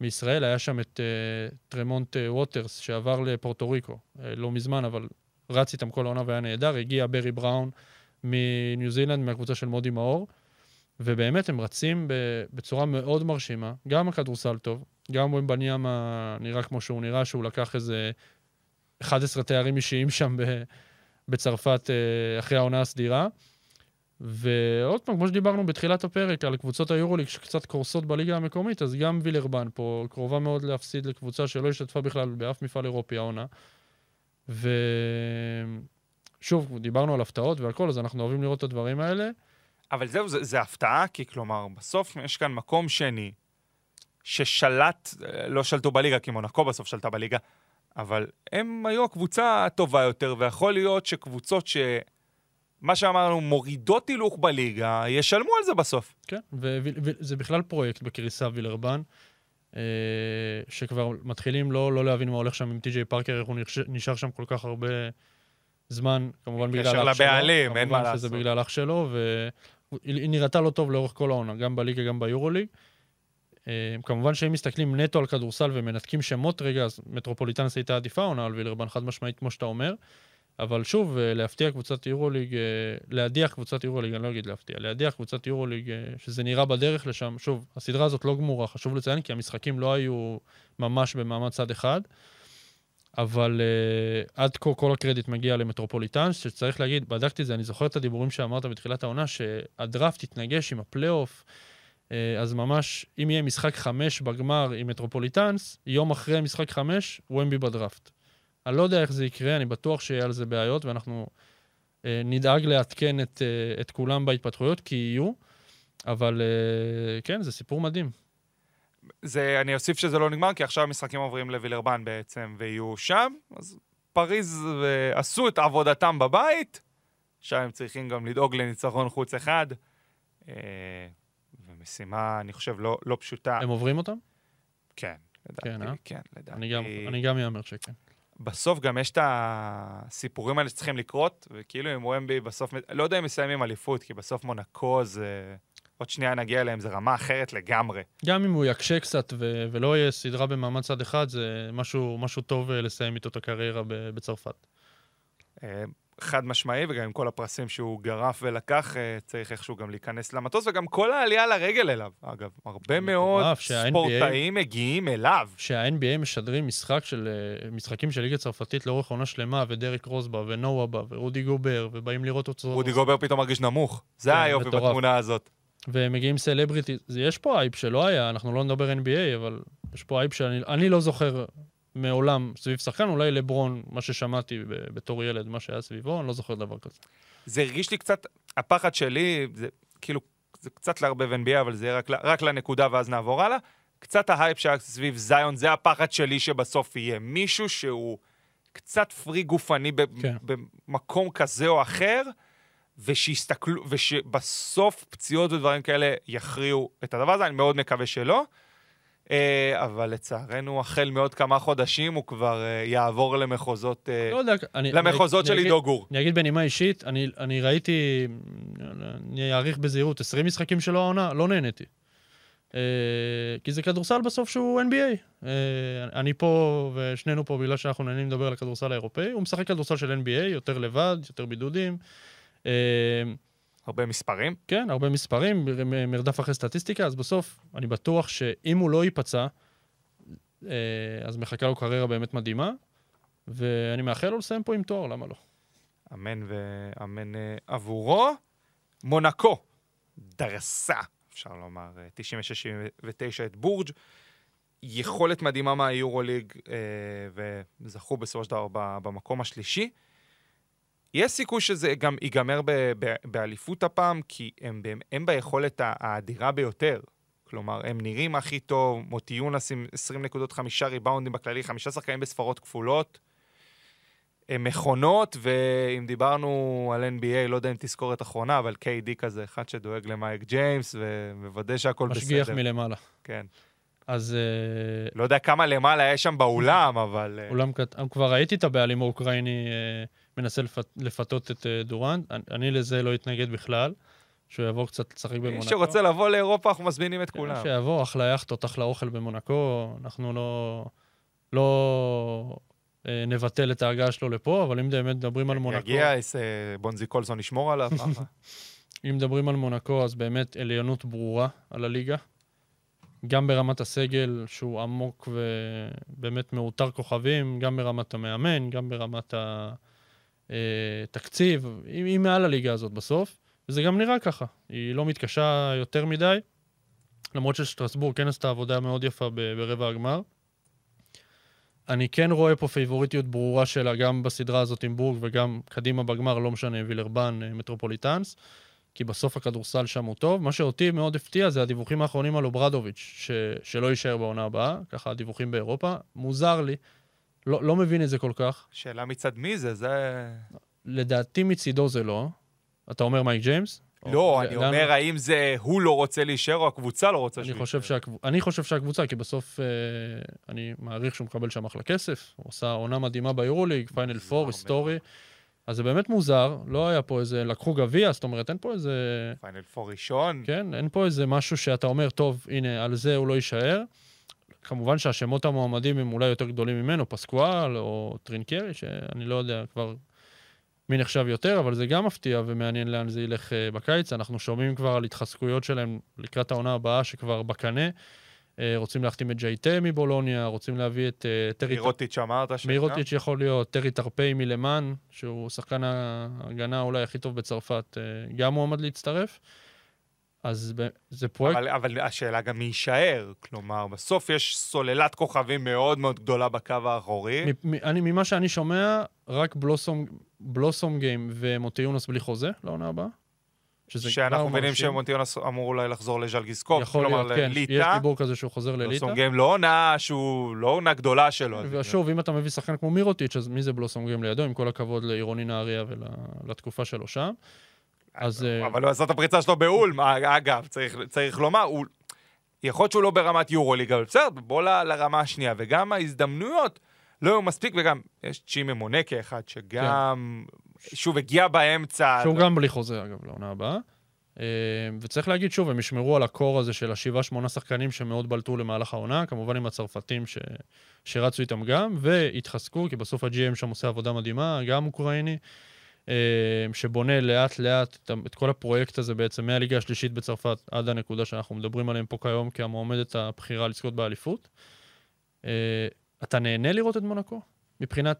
מישראל, היה שם את אה, טרמונט אה, ווטרס, שעבר לפורטו ריקו, אה, לא מזמן, אבל רץ איתם כל העונה והיה נהדר, הגיע ברי בראון מניו זילנד, מהקבוצה של מודי מאור. ובאמת הם רצים בצורה מאוד מרשימה. גם הכדורסל טוב, גם ומבניאמה נראה כמו שהוא נראה, שהוא לקח איזה 11 תארים אישיים שם ב- בצרפת אה, אחרי העונה הסדירה. ועוד פעם, כמו שדיברנו בתחילת הפרק על קבוצות היורוליג שקצת קורסות בליגה המקומית, אז גם וילרבן פה קרובה מאוד להפסיד לקבוצה שלא השתתפה בכלל באף מפעל אירופי העונה. ושוב, דיברנו על הפתעות והכל, אז אנחנו אוהבים לראות את הדברים האלה. אבל זהו, זה, זה הפתעה, כי כלומר, בסוף יש כאן מקום שני, ששלט, אה, לא שלטו בליגה, כי מונקו בסוף שלטה בליגה, אבל הם היו הקבוצה הטובה יותר, ויכול להיות שקבוצות ש... מה שאמרנו, מורידות הילוך בליגה, ישלמו על זה בסוף. כן, וזה בכלל פרויקט בקריסה וילרבן, אה, שכבר מתחילים לא, לא להבין מה הולך שם עם טי.ג'יי פארקר, איך הוא נשאר שם כל כך הרבה זמן, כמובן בגלל אח שלו. קשר לבעלים, אין מה לעשות. כמובן שזה בגלל אח שלו, והיא נראתה לא טוב לאורך כל העונה, גם בליגה, גם ביורוליג. אה, כמובן שאם מסתכלים נטו על כדורסל ומנתקים שמות רגע, אז מטרופוליטנס הייתה עדיפה עונה על וילרבן חד משמעית, כמו שאתה אומר. אבל שוב, אה, להפתיע קבוצת יורוליג, אה, להדיח קבוצת יורוליג, אני לא אגיד להפתיע, להדיח קבוצת יורוליג, שזה נראה בדרך לשם, שוב, הסדרה הזאת לא גמורה, חשוב לציין, כי המשחקים לא היו ממש במעמד צד אחד, אבל אה, עד כה כל הקרדיט מגיע למטרופוליטן, שצריך להגיד, בדקתי את זה, אני זוכר את הדיבורים שאמרת בתחילת העונה, שהדראפט יתנגש עם הפלייאוף, אז ממש, אם יהיה משחק חמש בגמר עם מטרופוליטנס, יום אחרי משחק חמש, ומבי בדראפט. אני לא יודע איך זה יקרה, אני בטוח שיהיה על זה בעיות, ואנחנו אה, נדאג לעדכן את, אה, את כולם בהתפתחויות, כי יהיו, אבל אה, כן, זה סיפור מדהים. זה, אני אוסיף שזה לא נגמר, כי עכשיו המשחקים עוברים לווילרבן בעצם, ויהיו שם, אז פריז אה, עשו את עבודתם בבית, עכשיו הם צריכים גם לדאוג לניצחון חוץ אחד, אה, ומשימה, אני חושב, לא, לא פשוטה. הם עוברים אותם? כן, לדעתי, כן, אה? כן, לדעתי. אני גם, אני גם אאמר שכן. בסוף גם יש את הסיפורים האלה שצריכים לקרות, וכאילו עם ומבי בסוף, לא יודע אם מסיימים אליפות, כי בסוף מונקו זה... עוד שנייה נגיע אליהם, זה רמה אחרת לגמרי. גם אם הוא יקשה קצת ו- ולא יהיה סדרה במעמד צד אחד, זה משהו, משהו טוב אה, לסיים איתו את הקריירה בצרפת. חד משמעי, וגם עם כל הפרסים שהוא גרף ולקח, אה, צריך איכשהו גם להיכנס למטוס, וגם כל העלייה לרגל אליו, אגב. הרבה מאוד ספורטאים מגיעים אליו. שה-NBA משדרים משחק של, אה, משחקים של ליגה צרפתית לאורך עונה שלמה, ודריק רוז בא, ונואה בא, ורודי גובר, ובאים לראות אותו. רודי גובר פתאום מרגיש נמוך. זה כן, היופי בתמונה הזאת. ומגיעים סלבריטי, יש פה הייפ שלא היה, אנחנו לא נדבר NBA, אבל יש פה הייפ שאני לא זוכר מעולם סביב שחקן, אולי לברון, מה ששמעתי בתור ילד, מה שהיה סביבו, אני לא זוכר דבר כזה. זה הרגיש לי קצת, הפחד שלי, זה כאילו, זה קצת לערבב NBA, אבל זה רק, רק לנקודה ואז נעבור הלאה. קצת ההייפ שהיה סביב זיון, זה הפחד שלי שבסוף יהיה מישהו שהוא קצת פרי גופני כן. במקום כזה או אחר, ושיסתכלו, ושבסוף פציעות ודברים כאלה יכריעו את הדבר הזה, אני מאוד מקווה שלא. אה, אבל לצערנו, החל מעוד כמה חודשים הוא כבר אה, יעבור למחוזות, אה, לא יודע, אני, למחוזות אני, של עידו גור. אני אגיד בנימה אישית, אני, אני ראיתי, אני אעריך בזהירות, 20 משחקים שלו העונה, לא נהניתי. כי זה כדורסל בסוף שהוא NBA. אני פה, ושנינו פה בגלל שאנחנו נהנים לדבר על הכדורסל האירופאי, הוא משחק כדורסל של NBA, יותר לבד, יותר בידודים. הרבה מספרים? כן, הרבה מספרים, מרדף אחרי סטטיסטיקה, אז בסוף אני בטוח שאם הוא לא ייפצע, אה, אז מחכה לו קריירה באמת מדהימה, ואני מאחל לו לסיים פה עם תואר, למה לא? אמן ואמן אה, עבורו. מונקו דרסה, אפשר לומר, 96-79 אה, את בורג'. יכולת מדהימה מהיורוליג, וזכו בסופו של דבר במקום השלישי. יש סיכוי שזה גם ייגמר באליפות הפעם, כי הם, הם ביכולת האדירה ביותר. כלומר, הם נראים הכי טוב, מוטי יונס עם 20 נקודות, חמישה ריבאונדים בכללי, חמישה שחקנים בספרות כפולות. הם מכונות, ואם דיברנו על NBA, לא יודע אם תזכורת אחרונה, אבל KD כזה, אחד שדואג למייק ג'יימס, ומוודא שהכל בסדר. משגיח מלמעלה. כן. אז... אה, לא יודע כמה למעלה יש שם באולם, אבל... אה, אולם קט... כבר ראיתי את הבעלים האוקראיני אה, מנסה לפת... לפתות את דורנט, אני, אני לזה לא אתנגד בכלל. שהוא יבוא קצת לשחק במונקו. מי שרוצה לבוא לאירופה, אנחנו מזמינים את כולם. שיבוא, אחלה יאכטות, אחלה אוכל במונקו, אנחנו לא... לא נבטל את ההגעה שלו לפה, אבל אם באמת מדברים על מונקו... יגיע, בונזי קולסון ישמור עליו. [laughs] אם מדברים על מונקו, אז באמת עליונות ברורה על הליגה. גם ברמת הסגל, שהוא עמוק ובאמת מאותר כוכבים, גם ברמת המאמן, גם ברמת התקציב, היא, היא מעל הליגה הזאת בסוף. וזה גם נראה ככה. היא לא מתקשה יותר מדי, למרות ששטרסבורג כן עשתה עבודה מאוד יפה ב- ברבע הגמר. אני כן רואה פה פייבוריטיות ברורה שלה גם בסדרה הזאת עם בורג וגם קדימה בגמר, לא משנה, וילרבן, אה, מטרופוליטנס, כי בסוף הכדורסל שם הוא טוב. מה שאותי מאוד הפתיע זה הדיווחים האחרונים על אוברדוביץ', ש... שלא יישאר בעונה הבאה, ככה הדיווחים באירופה. מוזר לי, לא, לא מבין את זה כל כך. שאלה מצד מי זה, זה... לדעתי מצידו זה לא. אתה אומר מייק ג'יימס? לא, או- אני אומר, האם זה הוא לא רוצה להישאר או הקבוצה לא רוצה יישאר? שהקב... אני חושב שהקבוצה, כי בסוף אה, אני מעריך שהוא מקבל שם אחלה כסף, הוא עשה עונה מדהימה ביורוליג, פיינל פור. היסטורי. אז זה באמת מוזר, לא היה פה איזה, לקחו גביע, זאת אומרת, אין פה איזה, פיינל פור ראשון. כן, אין פה איזה משהו שאתה אומר, טוב, הנה, על זה הוא לא יישאר. כמובן שהשמות המועמדים הם אולי יותר גדולים ממנו, פסקואל או טרינקרי, שאני לא יודע כבר מי נחשב יותר, אבל זה גם מפתיע ומעניין לאן זה ילך אה, בקיץ. אנחנו שומעים כבר על התחזקויות שלהם לקראת העונה הבאה, שכבר בקנה. אה, רוצים להחתים את ג'ייטה מבולוניה, רוצים להביא את אה, טרי... מירוטיץ' אמרת ש... מירוטיץ' יכול להיות, טרי טרפי מלה מאן, שהוא שחקן ההגנה אולי הכי טוב בצרפת, גם מועמד להצטרף. אז זה פרויקט... אבל, אבל השאלה גם מי יישאר. כלומר, בסוף יש סוללת כוכבים מאוד מאוד גדולה בקו האחורי. מ- מ- אני, ממה שאני שומע, רק בלוסום, בלוסום גיים ומוטיונס בלי חוזה לעונה הבאה. שזה שאנחנו מבינים. שמונטיונס אמור אולי לחזור לז'לגיסקוף. יכול כלומר, להיות, כן. יש לליטא. דיבור כזה שהוא חוזר לליטא. בלוסום גיים לא עונה שהוא לא עונה גדולה שלו. ושוב, אם אתה מביא שחקן כמו מירוטיץ', אז מי זה בלוסום גיים לידו? עם כל הכבוד לעירוני נהריה ולתקופה שלו שם. אז... אה, אבל הוא עשה את הפריצה שלו באולם, אגב, צריך, צריך לומר, הוא... יכול להיות שהוא לא ברמת יורוליג, אבל בסדר, בוא ל- לרמה השנייה. וגם ההזדמנויות לא היו מספיק, וגם יש צ'ימה מונקה אחד, שגם, שוב, הגיע באמצע. כן. שהוא גם בלי חוזה, אגב, לעונה הבאה. אה, וצריך להגיד שוב, הם ישמרו על הקור הזה של השבעה, שמונה שחקנים שמאוד בלטו למהלך העונה, כמובן עם הצרפתים ש... שרצו איתם גם, והתחזקו, כי בסוף ה-GM שם עושה עבודה מדהימה, גם אוקראיני, שבונה לאט-לאט את, את כל הפרויקט הזה בעצם מהליגה השלישית בצרפת עד הנקודה שאנחנו מדברים עליהם פה כיום, כמועמדת הבכירה לזכות באליפות. אה, אתה נהנה לראות את מונקו מבחינת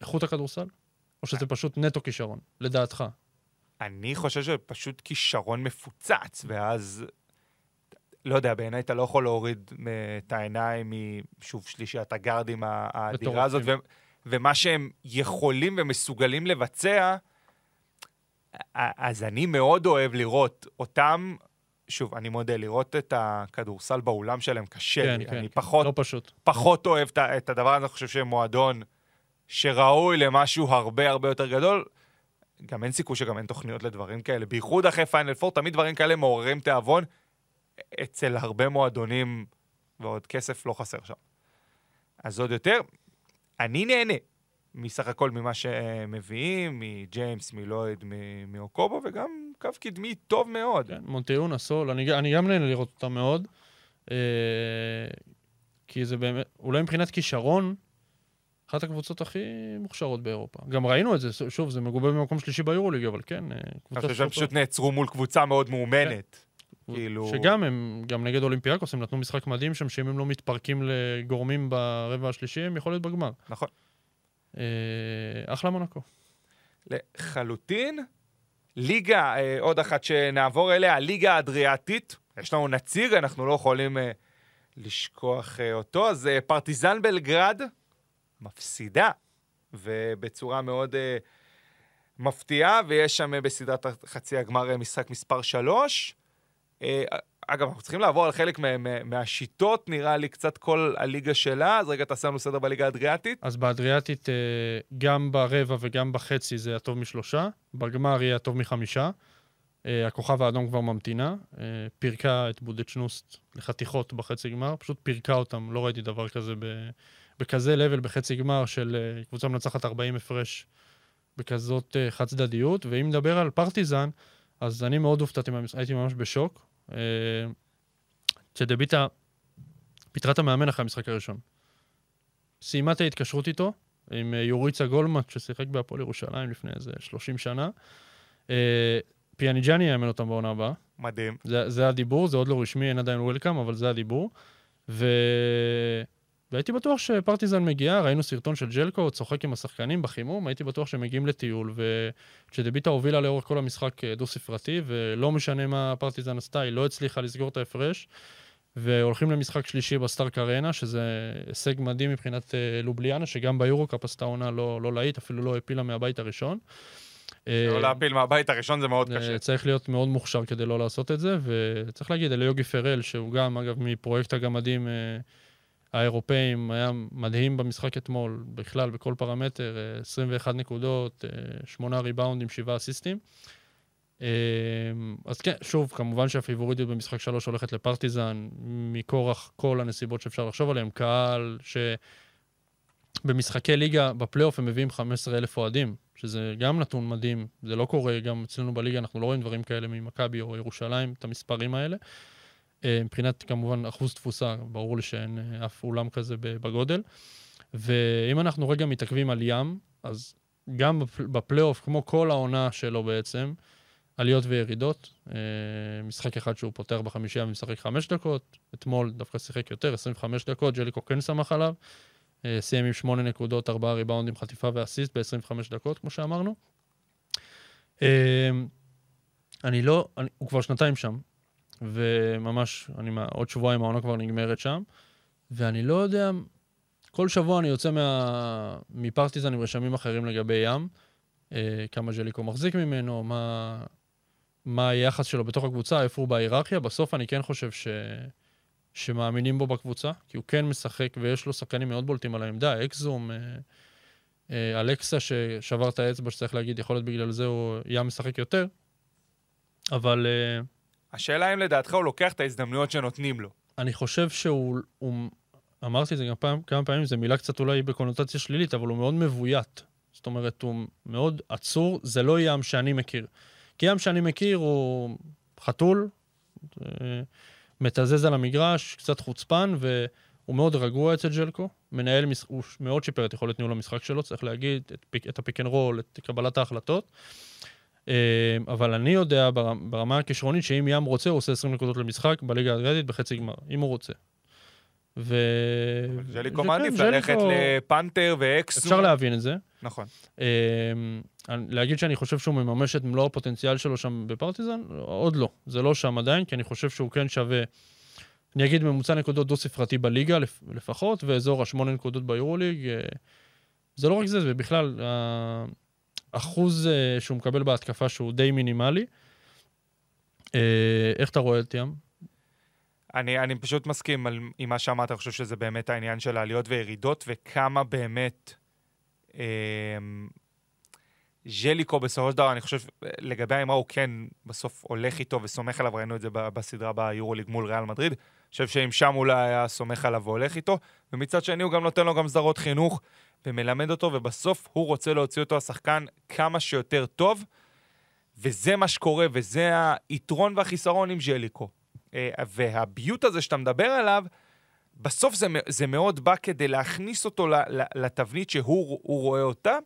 איכות הכדורסל? או שזה פשוט נטו כישרון, לדעתך? אני חושב שזה פשוט כישרון מפוצץ, ואז, לא יודע, בעיניי אתה לא יכול להוריד את העיניים משוב שלישיית הגארדים האדירה הזאת, ו- ומה שהם יכולים ומסוגלים לבצע, אז אני מאוד אוהב לראות אותם, שוב, אני מודה, לראות את הכדורסל באולם שלהם קשה כן, לי. כן, אני כן. פחות, לא פשוט. פחות אוהב את הדבר הזה, אני חושב שהם מועדון שראוי למשהו הרבה הרבה יותר גדול. גם אין סיכוי שגם אין תוכניות לדברים כאלה. בייחוד אחרי פיינל פור, תמיד דברים כאלה מעוררים תיאבון. אצל הרבה מועדונים, ועוד כסף לא חסר שם. אז עוד יותר, אני נהנה מסך הכל ממה שהם מביאים, מג'יימס, מלויד, מאוקובו, וגם קו קדמי טוב מאוד. כן, מונטיון, הסול, אני, אני גם נהנה לראות אותם מאוד. אה, כי זה באמת, אולי מבחינת כישרון, אחת הקבוצות הכי מוכשרות באירופה. גם ראינו את זה, שוב, זה מגובה במקום שלישי ביורוליג, אבל כן, אה, אני קבוצה חושב שהם פשוט נעצרו מול קבוצה מאוד מאומנת. כאילו... שגם הם, גם נגד אולימפיאקוס, הם נתנו משחק מדהים שם, שאם הם לא מתפרקים לגורמים ברבע השלישי, הם יכול להיות בגמר. נכון. אה, אחלה מונקו. לחלוטין. ליגה, אה, עוד אחת שנעבור אליה, הליגה האדריאטית. יש לנו נציג, אנחנו לא יכולים אה, לשכוח אה, אותו. אז אה, פרטיזן בלגרד מפסידה, ובצורה מאוד אה, מפתיעה, ויש שם אה, בסדרת חצי הגמר אה, משחק מספר 3. אה, אגב, אנחנו צריכים לעבור על חלק מה, מה, מהשיטות, נראה לי קצת כל הליגה שלה, אז רגע תעשה לנו סדר בליגה האדריאטית. אז באדריאטית, אה, גם ברבע וגם בחצי זה הטוב משלושה, בגמר יהיה הטוב מחמישה. אה, הכוכב האדום כבר ממתינה, אה, פירקה את בודדשנוסט לחתיכות בחצי גמר, פשוט פירקה אותם, לא ראיתי דבר כזה ב, בכזה לבל בחצי גמר של אה, קבוצה מנצחת 40 הפרש בכזאת אה, חד צדדיות. ואם נדבר על פרטיזן, אז אני מאוד הופתעתי הייתי ממש בשוק. אה, צ'דביטה פיטרה את המאמן אחרי המשחק הראשון. סיימה את ההתקשרות איתו, עם אה, יוריצה גולמט, ששיחק בהפועל ירושלים לפני איזה 30 שנה. אה, פיאניג'אני יאמן אותם בעונה הבאה. מדהים. זה, זה הדיבור, זה עוד לא רשמי, אין עדיין וולקאם, אבל זה הדיבור. והייתי בטוח שפרטיזן מגיעה, ראינו סרטון של ג'לקו, צוחק עם השחקנים בחימום, הייתי בטוח שהם מגיעים לטיול, ושדביטה הובילה לאורך כל המשחק אה, דו-ספרתי, ולא משנה מה פרטיזן עשתה, היא לא הצליחה לסגור את ההפרש, והולכים למשחק שלישי בסטארק ארנה, שזה הישג מדהים מבחינת אה, לובליאנה, שגם ביורו-קאפ עשתה עונה לא, לא להיט, אפילו לא הפילה מהבית הראשון. לא אה, להפיל מהבית הראשון זה מאוד קשה. צריך להיות מאוד מוכשר כדי לא לעשות את זה, וצריך להגיד, אליוגי פרל, שהוא גם, אגב, מפרויקט הגמדים האירופאים, היה מדהים במשחק אתמול, בכלל, בכל פרמטר, אה, 21 נקודות, אה, 8 ריבאונדים, 7 אסיסטים. אה, אז כן, שוב, כמובן שהפיבוריטיות במשחק 3 הולכת לפרטיזן, מכורח כל הנסיבות שאפשר לחשוב עליהן, קהל שבמשחקי ליגה, בפלייאוף הם מביאים 15,000 אוהדים, שזה גם נתון מדהים, זה לא קורה, גם אצלנו בליגה אנחנו לא רואים דברים כאלה ממכבי או ירושלים, את המספרים האלה. אה, מבחינת כמובן אחוז תפוסה, ברור לי שאין אה, אף אולם כזה בגודל. ואם אנחנו רגע מתעכבים על ים, אז גם בפ- בפלייאוף, כמו כל העונה שלו בעצם, עליות וירידות. אה, משחק אחד שהוא פותח בחמישייה ומשחק חמש דקות, אתמול דווקא שיחק יותר, 25 דקות, ג'ליקו כן סמך עליו. סיים עם שמונה נקודות, ארבעה ריבאונדים, חטיפה ואסיסט ב-25 דקות, כמו שאמרנו. אני לא, אני, הוא כבר שנתיים שם, וממש, אני, עוד שבועיים העונה כבר נגמרת שם, ואני לא יודע, כל שבוע אני יוצא מה, מפרטיזן עם רשמים אחרים לגבי ים, אה, כמה ז'ליקו מחזיק ממנו, מה, מה היחס שלו בתוך הקבוצה, איפה הוא בהיררכיה. בסוף אני כן חושב ש, שמאמינים בו בקבוצה, כי הוא כן משחק ויש לו שחקנים מאוד בולטים על העמדה, אקזום, אה, אה, אלכסה ששבר את האצבע, שצריך להגיד, יכול להיות בגלל זה הוא ים משחק יותר, אבל... אה, השאלה אם לדעתך הוא לוקח את ההזדמנויות שנותנים לו. אני חושב שהוא, הוא, אמרתי את זה גם פעם, כמה פעמים, זו מילה קצת אולי בקונוטציה שלילית, אבל הוא מאוד מבוית. זאת אומרת, הוא מאוד עצור, זה לא ים שאני מכיר. כי ים שאני מכיר הוא חתול, אה, מתזז על המגרש, קצת חוצפן, והוא מאוד רגוע אצל ז'ליקו. מנהל, הוא מאוד שיפר את יכולת ניהול המשחק שלו, צריך להגיד, את, את ה pick and roll, את קבלת ההחלטות. אה, אבל אני יודע בר- ברמה הכישרונית שאם ים רוצה, הוא עושה 20 נקודות למשחק בליגה האגדית בחצי גמר, אם הוא רוצה. ו... ג'ליקו מעדיף ג'ליקו- ללכת לפנתר ואקסום. אפשר להבין את זה. נכון. אה, להגיד שאני חושב שהוא מממש את מלוא הפוטנציאל שלו שם בפרטיזן? עוד לא. זה לא שם עדיין, כי אני חושב שהוא כן שווה, אני אגיד ממוצע נקודות דו-ספרתי בליגה לפ- לפחות, ואזור השמונה נקודות ביורוליג. אה, זה לא רק זה, זה בכלל האחוז אה, שהוא מקבל בהתקפה שהוא די מינימלי. אה, איך אתה רואה את ים? אני, אני פשוט מסכים על, עם מה שאמרת, אני חושב שזה באמת העניין של העליות וירידות, וכמה באמת אה, ז'ליקו בסופו של דבר, אני חושב, לגבי האמרה הוא כן בסוף הולך איתו וסומך עליו, ראינו את זה בסדרה ביורוליג מול ריאל מדריד. אני חושב שאם שם אולי היה סומך עליו והולך איתו, ומצד שני הוא גם נותן לו גם סדרות חינוך ומלמד אותו, ובסוף הוא רוצה להוציא אותו השחקן כמה שיותר טוב, וזה מה שקורה, וזה היתרון והחיסרון עם ז'ליקו. אה, והביוט הזה שאתה מדבר עליו, בסוף זה, זה מאוד בא כדי להכניס אותו לתבנית שהוא הוא רואה אותה,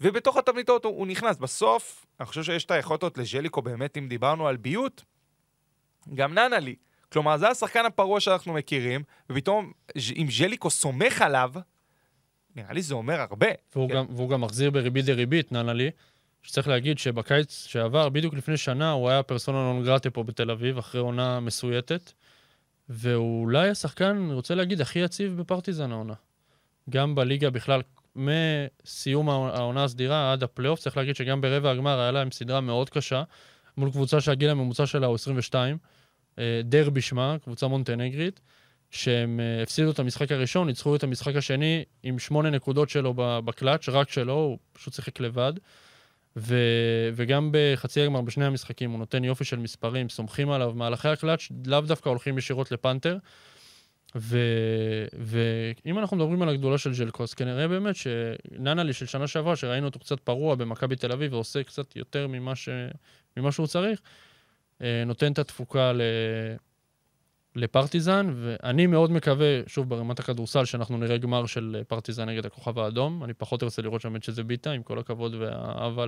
ובתוך התבנית הזאת הוא נכנס. בסוף, אני חושב שיש את היכולת לז'ליקו, באמת, אם דיברנו על ביוט, גם ננה לי. כלומר, זה השחקן הפרוע שאנחנו מכירים, ופתאום, אם ז'ליקו סומך עליו, נראה לי זה אומר הרבה. והוא, כן. גם, והוא גם מחזיר בריבית דריבית, ננה לי, שצריך להגיד שבקיץ שעבר, בדיוק לפני שנה, הוא היה פרסונה נון גרטה פה בתל אביב, אחרי עונה מסויטת, והוא אולי השחקן, אני רוצה להגיד, הכי יציב בפרטיזן העונה. גם בליגה בכלל, מסיום העונה הסדירה עד הפלייאוף, צריך להגיד שגם ברבע הגמר היה להם סדרה מאוד קשה, מול קבוצה שהגיל הממוצע שלה הוא 22, אה, דרבי שמה, קבוצה מונטנגרית. שהם אה, הפסידו את המשחק הראשון, ניצחו את המשחק השני עם שמונה נקודות שלו בקלאץ', רק שלו, הוא פשוט שיחק לבד. ו... וגם בחצי הגמר, בשני המשחקים, הוא נותן יופי של מספרים, סומכים עליו. מהלכי הקלאץ' לאו דווקא הולכים ישירות לפנתר. ו... אנחנו מדברים על הגדולה של ז'לקוס, כנראה באמת שננלי של שנה שעברה, שראינו אותו קצת פרוע במכבי תל אביב ועושה קצת יותר ממה, ש... ממה שהוא צריך, אה, נותן את התפוקה ל... לפרטיזן, ואני מאוד מקווה, שוב, ברמת הכדורסל, שאנחנו נראה גמר של אה, פרטיזן נגד הכוכב האדום. אני פחות ארצה לראות שם את שזה ביטה, עם כל הכבוד והאהבה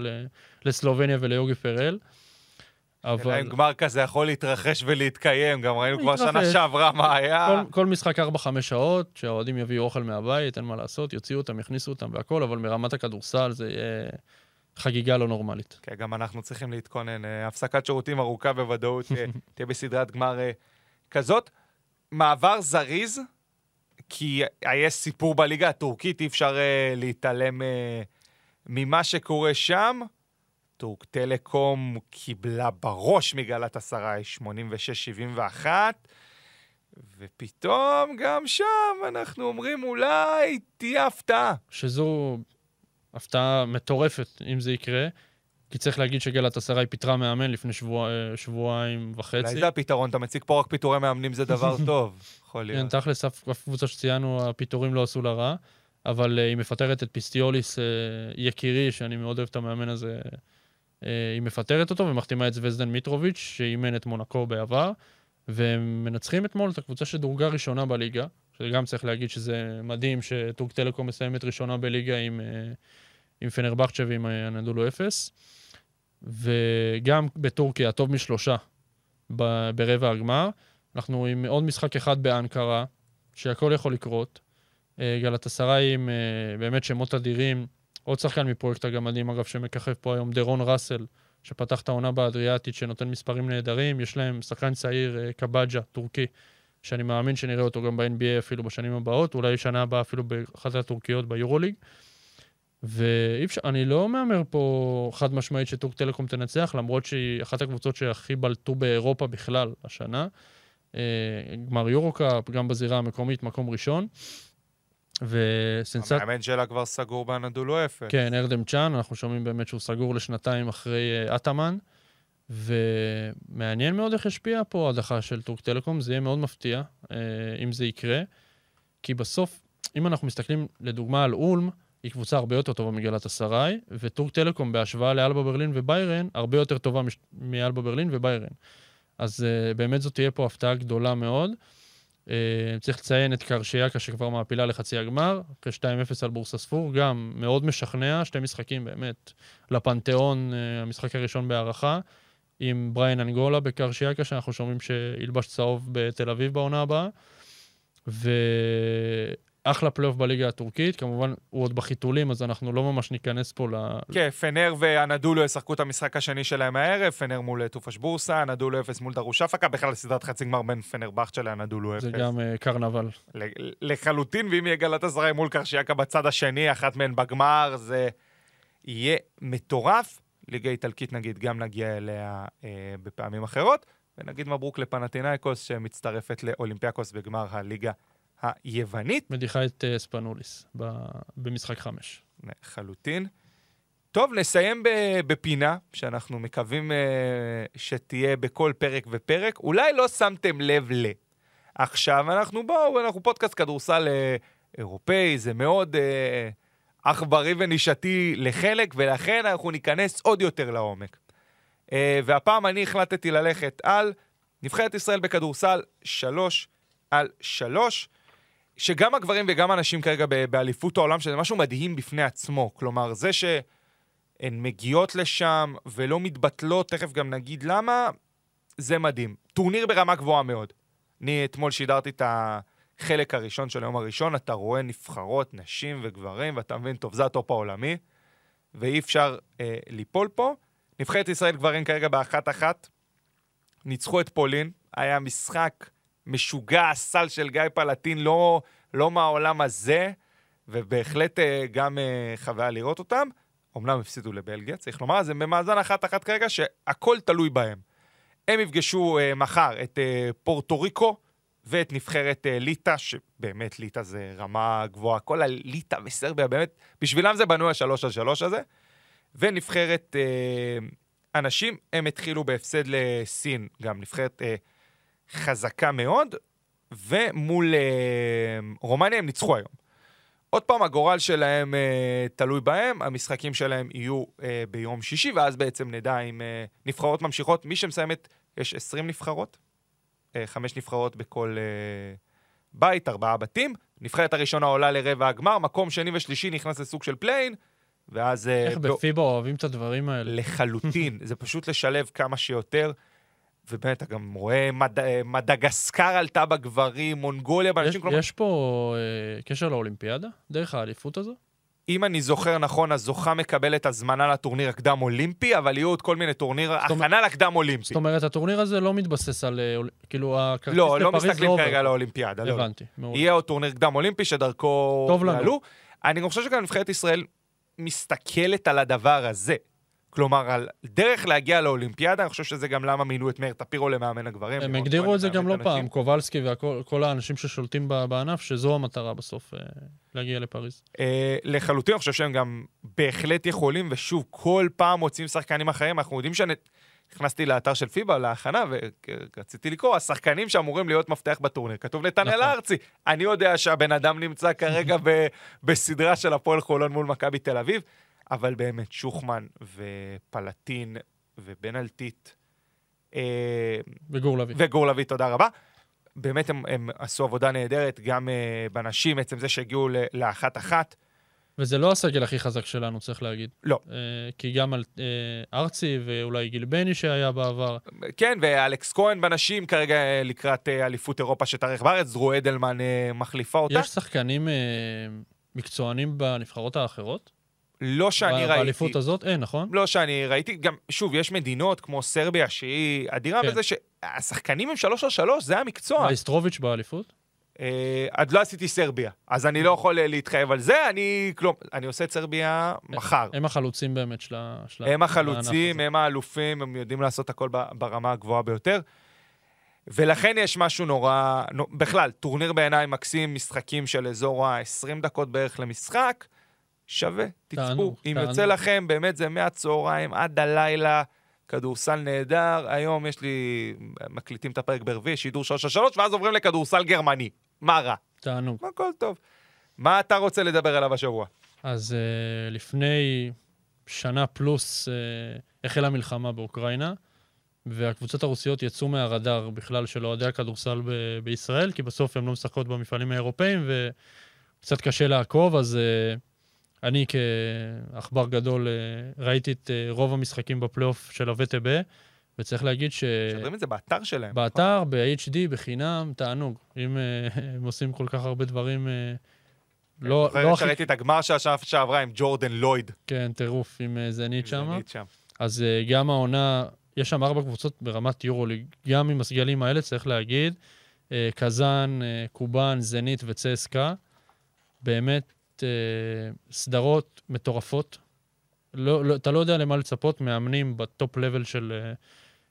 לסלובניה וליוגי פרל. אבל אם גמר כזה יכול להתרחש ולהתקיים, גם ראינו כבר שנה. שעברה מה היה. כל, כל משחק 4-5 שעות, שהאוהדים יביאו אוכל מהבית, אין מה לעשות, יוציאו אותם, יכניסו אותם והכל, אבל מרמת הכדורסל זה יהיה חגיגה לא נורמלית. כן, גם אנחנו צריכים להתכונן. אה, הפסקת שירותים ארוכה בוודאות אה, [laughs] תהיה בסדרת גמר כזאת. מעבר זריז, כי יש סיפור בליגה הטורקית, אי אפשר אה, להתעלם אה, ממה שקורה שם. טורק טלקום קיבלה בראש מגלת עשרה, 86-71, ופתאום גם שם אנחנו אומרים אולי תהיה הפתעה. שזו הפתעה מטורפת, אם זה יקרה. כי צריך להגיד שגלת אסריי פיטרה מאמן לפני שבוע, אה, שבועיים וחצי. אולי זה הפתרון, אתה מציג פה רק פיטורי מאמנים זה דבר [laughs] טוב, יכול כן, להיות. תכלס, אף אף קבוצה שציינו, הפיטורים לא עשו לה רע, אבל אה, היא מפטרת את פיסטיוליס אה, יקירי, שאני מאוד אוהב את המאמן הזה, היא מפטרת אותו ומחתימה את זווזדן מיטרוביץ', שאימן את מונקו בעבר, והם מנצחים אתמול את הקבוצה שדורגה ראשונה בליגה, שגם צריך להגיד שזה מדהים שטורק טלקום מסיימת ראשונה בליגה עם, עם פנרבכצ'ה ועם הנדולו אפס. וגם בטורקיה, הטוב משלושה ב- ברבע הגמר. אנחנו עם עוד משחק אחד באנקרה, שהכל יכול לקרות. אה, גלת עשרה עם אה, באמת שמות אדירים. עוד שחקן מפרויקט הגמדים, אגב, שמככב פה היום, דרון ראסל, שפתח את העונה באדריאטית, שנותן מספרים נהדרים. יש להם שחקן צעיר, אה, קבג'ה, טורקי, שאני מאמין שנראה אותו גם ב-NBA אפילו בשנים הבאות, אולי שנה הבאה אפילו באחת הטורקיות ביורוליג. ואי אפשר, אני לא מהמר פה חד משמעית שטורק טלקום תנצח, למרות שהיא אחת הקבוצות שהכי בלטו באירופה בכלל השנה. אה, גמר יורו-קאפ, גם בזירה המקומית, מקום ראשון. וסנסציה... המאמן שלה כבר סגור באנדולו אפס. כן, ארדם צ'אן, אנחנו שומעים באמת שהוא סגור לשנתיים אחרי אה, אטאמן. ומעניין מאוד איך ישפיע פה ההדחה של טורק טלקום, זה יהיה מאוד מפתיע אה, אם זה יקרה. כי בסוף, אם אנחנו מסתכלים לדוגמה על אולם, היא קבוצה הרבה יותר טובה מגלת אסריי, וטורק טלקום בהשוואה לאלבה ברלין וביירן, הרבה יותר טובה מש... מאלבה ברלין וביירן. אז uh, באמת זאת תהיה פה הפתעה גדולה מאוד. Uh, צריך לציין את קרשיאקה שכבר מעפילה לחצי הגמר, אחרי 2-0 על בורסה ספור, גם מאוד משכנע, שתי משחקים באמת לפנתיאון, אה, המשחק הראשון בהארכה, עם בריין אנגולה בקרשיאקה, שאנחנו שומעים שילבש צהוב בתל אביב בעונה הבאה. ואחלה פלייאוף בליגה הטורקית, כמובן הוא עוד בחיתולים, אז אנחנו לא ממש ניכנס פה ל... כן, פנר ואנדולו ישחקו את המשחק השני שלהם הערב, פנר מול טופאש בורסה, אנדולו אפס מול דרושאפקה, בכלל סדרת חצי גמר בין פנר בכצ'ה לאנדולו אפס. זה גם אה, קרנבל. לחלוטין, ואם יהיה גלאטסראיי מול קרשיאקה בצד השני, אחת מהן בגמר, זה יהיה מטורף. ליגה איטלקית נגיד, גם נגיע אליה אה, בפעמים אחרות, ונגיד מברוק לפנטינאיקוס שמצטרפת לאולימפיאקוס בגמר הליגה היוונית. מדיחה את uh, ספנוליס ב- במשחק חמש. לחלוטין. טוב, נסיים בפינה שאנחנו מקווים uh, שתהיה בכל פרק ופרק. אולי לא שמתם לב ל... עכשיו אנחנו בואו, אנחנו פודקאסט כדורסל uh, אירופאי, זה מאוד עכברי ונישתי לחלק, ולכן אנחנו ניכנס עוד יותר לעומק. אה, והפעם אני החלטתי ללכת על נבחרת ישראל בכדורסל שלוש על שלוש. שגם הגברים וגם הנשים כרגע באליפות העולם, שזה משהו מדהים בפני עצמו. כלומר, זה שהן מגיעות לשם ולא מתבטלות, תכף גם נגיד למה, זה מדהים. טורניר ברמה גבוהה מאוד. אני אתמול שידרתי את החלק הראשון של היום הראשון, אתה רואה נבחרות, נשים וגברים, ואתה מבין, טוב, זה הטופ העולמי, ואי אפשר אה, ליפול פה. נבחרת ישראל גברים כרגע באחת-אחת, ניצחו את פולין, היה משחק משוגע, סל של גיא פלטין, לא, לא מהעולם הזה, ובהחלט אה, גם אה, חוויה לראות אותם. אמנם הפסידו לבלגיה, צריך לומר, אז הם במאזן אחת-אחת כרגע, שהכל תלוי בהם. הם יפגשו אה, מחר את פורטו ריקו ואת נבחרת אה, ליטא, שבאמת ליטא זה רמה גבוהה. כל הליטא וסרביה, באמת, בשבילם זה בנוי השלוש על שלוש הזה. ונבחרת הנשים, הם התחילו בהפסד לסין, גם נבחרת חזקה מאוד, ומול אה, רומניה הם ניצחו היום. עוד פעם, הגורל שלהם אה, תלוי בהם, המשחקים שלהם יהיו אה, ביום שישי, ואז בעצם נדע אם אה, נבחרות ממשיכות. מי שמסיימת, יש 20 נבחרות, אה, חמש נבחרות בכל אה, בית, ארבעה בתים. נבחרת הראשונה עולה לרבע הגמר, מקום שני ושלישי נכנס לסוג של play-in, ואז... אה, איך בא- בפיבה אוהבים את הדברים האלה? לחלוטין, [laughs] זה פשוט לשלב כמה שיותר. ובאמת, אתה גם רואה מד... אה, מדגסקר עלתה בגברים, מונגוליה יש, בנשים, כלומר, יש פה אה, קשר לאולימפיאדה? דרך האליפות הזו? אם אני זוכר נכון, הזוכה מקבלת הזמנה לטורניר הקדם אולימפי, אבל יהיו עוד כל מיני טורניר, הכנה לקדם אולימפי. זאת אומרת, הטורניר הזה לא מתבסס על... אה, כאילו, הכרטיס לא, לא לפריז מסתכלים עובר. כרגע על האולימפיאדה, לא. לא. הבנתי, מעולה. יהיה עוד טורניר קדם אולימפי שדרכו טוב לנו. אני חושב שגם נבחרת ישראל מסתכלת על הדבר הזה. כלומר, על דרך להגיע לאולימפיאדה, אני חושב שזה גם למה מינו את מאיר טפירו למאמן הגברים. הם הגדירו כהן את זה גם לא למאמן הנשים. פעם, קובלסקי וכל האנשים ששולטים בענף, שזו המטרה בסוף, אה, להגיע לפריז. אה, לחלוטין, אני חושב שהם גם בהחלט יכולים, ושוב, כל פעם מוצאים שחקנים אחרים. אנחנו יודעים שאני... נכנסתי לאתר של פיבה להכנה, ורציתי לקרוא, השחקנים שאמורים להיות מפתח בטורניר. כתוב נתנאל נכון. ארצי. אני יודע שהבן אדם נמצא כרגע [laughs] ב, בסדרה של הפועל חולון מול מכבי תל אביב, אבל באמת, שוחמן ופלטין ובן אלטית אה, וגור לביא. וגור לביא, תודה רבה. באמת הם, הם עשו עבודה נהדרת, גם אה, בנשים, עצם זה שהגיעו לאחת-אחת. וזה לא הסגל הכי חזק שלנו, צריך להגיד. לא. אה, כי גם על אה, ארצי ואולי גיל בני שהיה בעבר. כן, ואלכס כהן בנשים כרגע לקראת אה, אליפות אירופה שתארך בארץ, דרו אדלמן אה, מחליפה אותה. יש שחקנים אה, מקצוענים בנבחרות האחרות? לא שאני ראיתי. באליפות הזאת? אין, נכון? לא שאני ראיתי, גם, שוב, יש מדינות כמו סרביה שהיא אדירה כן. בזה שהשחקנים הם שלוש על שלוש, זה המקצוע. אייסטרוביץ' באליפות? אה, עוד לא עשיתי סרביה, אז אני לא יכול אה, להתחייב על זה, אני, כלום, אני עושה את סרביה מחר. הם החלוצים באמת של ה... של הם הענף החלוצים, הזה. הם האלופים, הם יודעים לעשות הכל ברמה הגבוהה ביותר. ולכן יש משהו נורא, נו- בכלל, טורניר בעיניי מקסים, משחקים של אזור ה-20 דקות בערך למשחק, שווה, תצפו. תענוג, אם תענוג. יוצא לכם, באמת זה מהצהריים עד הלילה, כדורסל נהדר. היום יש לי, מקליטים את הפרק ברביעי, שידור 3 על 3, ואז עוברים לכדורסל גרמני. מה רע? תענוג. הכל טוב. מה אתה רוצה לדבר עליו השבוע? אז uh, לפני שנה פלוס uh, החלה מלחמה באוקראינה, והקבוצות הרוסיות יצאו מהרדאר בכלל של אוהדי הכדורסל ב- בישראל, כי בסוף הן לא משחקות במפעלים האירופאים, וקצת קשה לעקוב, אז uh, אני כעכבר גדול uh, ראיתי את uh, רוב המשחקים בפלייאוף של הווטב, וצריך להגיד ש... משדרים את זה באתר שלהם. באתר, ב-HD, בחינם, תענוג. אם uh, הם עושים כל כך הרבה דברים... Uh, לא, לא הכי... ראיתי את הגמר של השנה שעברה עם ג'ורדן לויד. כן, טירוף עם אה, זנית שם. אז אה, גם העונה, יש שם ארבע קבוצות ברמת יורוליג, גם עם הסגלים האלה, צריך להגיד, אה, קזאן, אה, קובאן, זנית וצסקה, באמת אה, סדרות מטורפות. לא, לא, אתה לא יודע למה לצפות, מאמנים בטופ לבל של, אה,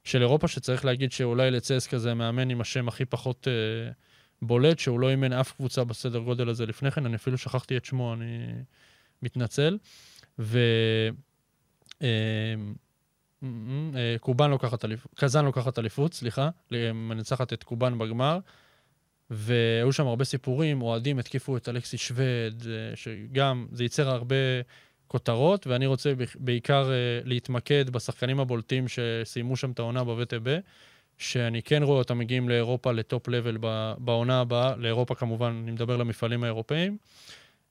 של אירופה, שצריך להגיד שאולי לצסקה זה המאמן עם השם הכי פחות אה, בולט, שהוא לא אימן אף קבוצה בסדר גודל הזה לפני כן, אני אפילו שכחתי את שמו, אני מתנצל. ו... אה, אה, קובאן לוקחת אליפות, קזאן לוקחת אליפות, סליחה, מנצחת את קובאן בגמר, והיו שם הרבה סיפורים, אוהדים התקיפו את אלכסי שווד, אה, שגם, זה ייצר הרבה כותרות, ואני רוצה בעיקר אה, להתמקד בשחקנים הבולטים שסיימו שם את העונה בווטב, שאני כן רואה אותם מגיעים לאירופה ל top level בעונה הבאה, לאירופה כמובן, אני מדבר למפעלים האירופאים.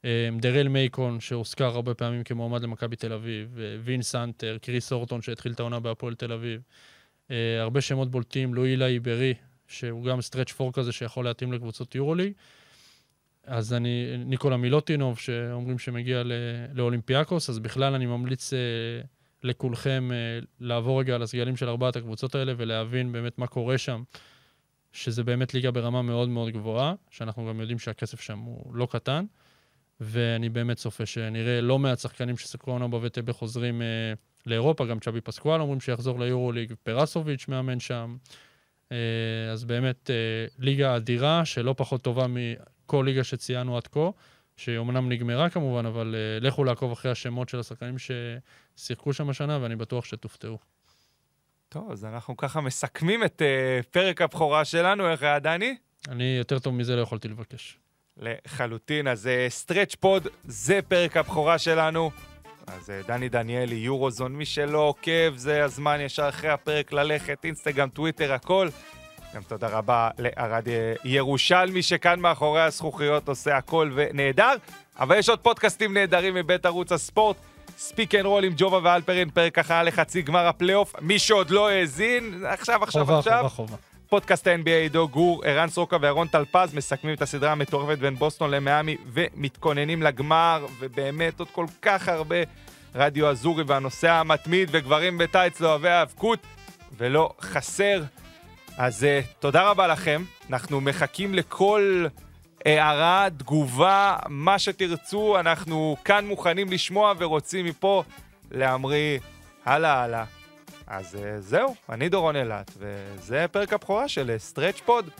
אה, דרל מייקון, שהוזכר הרבה פעמים כמועמד למכבי תל אביב, וין סנטר, קריס הורטון, שהתחיל את העונה בהפועל תל אביב. הרבה שמות בולטים, לואי לאבירי, שהוא גם stretch four כזה שיכול להתאים לקבוצות יורוליג. אז אני, ניקולה מילוטינוב, שאומרים שמגיע ל- לאולימפיאקוס, אז בכלל אני ממליץ אה, לכולכם אה, לעבור רגע על הסגלים של ארבעת הקבוצות האלה ולהבין באמת מה קורה שם, שזה באמת ליגה ברמה מאוד מאוד גבוהה, שאנחנו גם יודעים שהכסף שם הוא לא קטן. ואני באמת צופה שנראה לא מעט שחקנים שסקרו עונה בווטב חוזרים אה, לאירופה, גם צ'אבי פסקואל אומרים שיחזור ליורוליג, פרסוביץ' מאמן שם. אז באמת אה, ליגה אדירה, שלא פחות טובה מכל ליגה שציינו עד כה, שאומנם נגמרה כמובן, אבל אה, לכו לעקוב אחרי השמות של השחקנים ששיחקו שם השנה, ואני בטוח שתופתעו. טוב, אז אנחנו ככה מסכמים את אה, פרק הבכורה שלנו, איך היה דני? אני יותר טוב מזה לא יכולתי לבקש. לחלוטין, אז Stretch Pod, זה פרק הבכורה שלנו. אז אה, דני דניאלי, יורוזון, מי שלא עוקב, זה הזמן ישר אחרי הפרק ללכת, אינסטגרם, טוויטר, הכל. גם תודה רבה לערד אה, ירושלמי, שכאן מאחורי הזכוכיות עושה הכל ונהדר. אבל יש עוד פודקאסטים נהדרים מבית ערוץ הספורט. Speak and Roll עם ג'ובה ואלפרין, פרק הכנה לחצי גמר הפלייאוף. מי שעוד לא האזין, עכשיו, עכשיו, חובה, עכשיו. חובה, חובה. פודקאסט ה-NBA עידו גור, ערן סורוקה וירון טלפז מסכמים את הסדרה המטורפת בין בוסטון למיאמי ומתכוננים לגמר, ובאמת עוד כל כך הרבה רדיו אזורי והנושא המתמיד וגברים בטייץ לאוהבי היאבקות, ולא חסר. אז אה, תודה רבה לכם, אנחנו מחכים לכל הערה, תגובה, מה שתרצו, אנחנו כאן מוכנים לשמוע ורוצים מפה להמריא הלאה הלאה. אז אה, זהו, אני דורון אילת, וזה פרק הבכורה של Stretch Pod.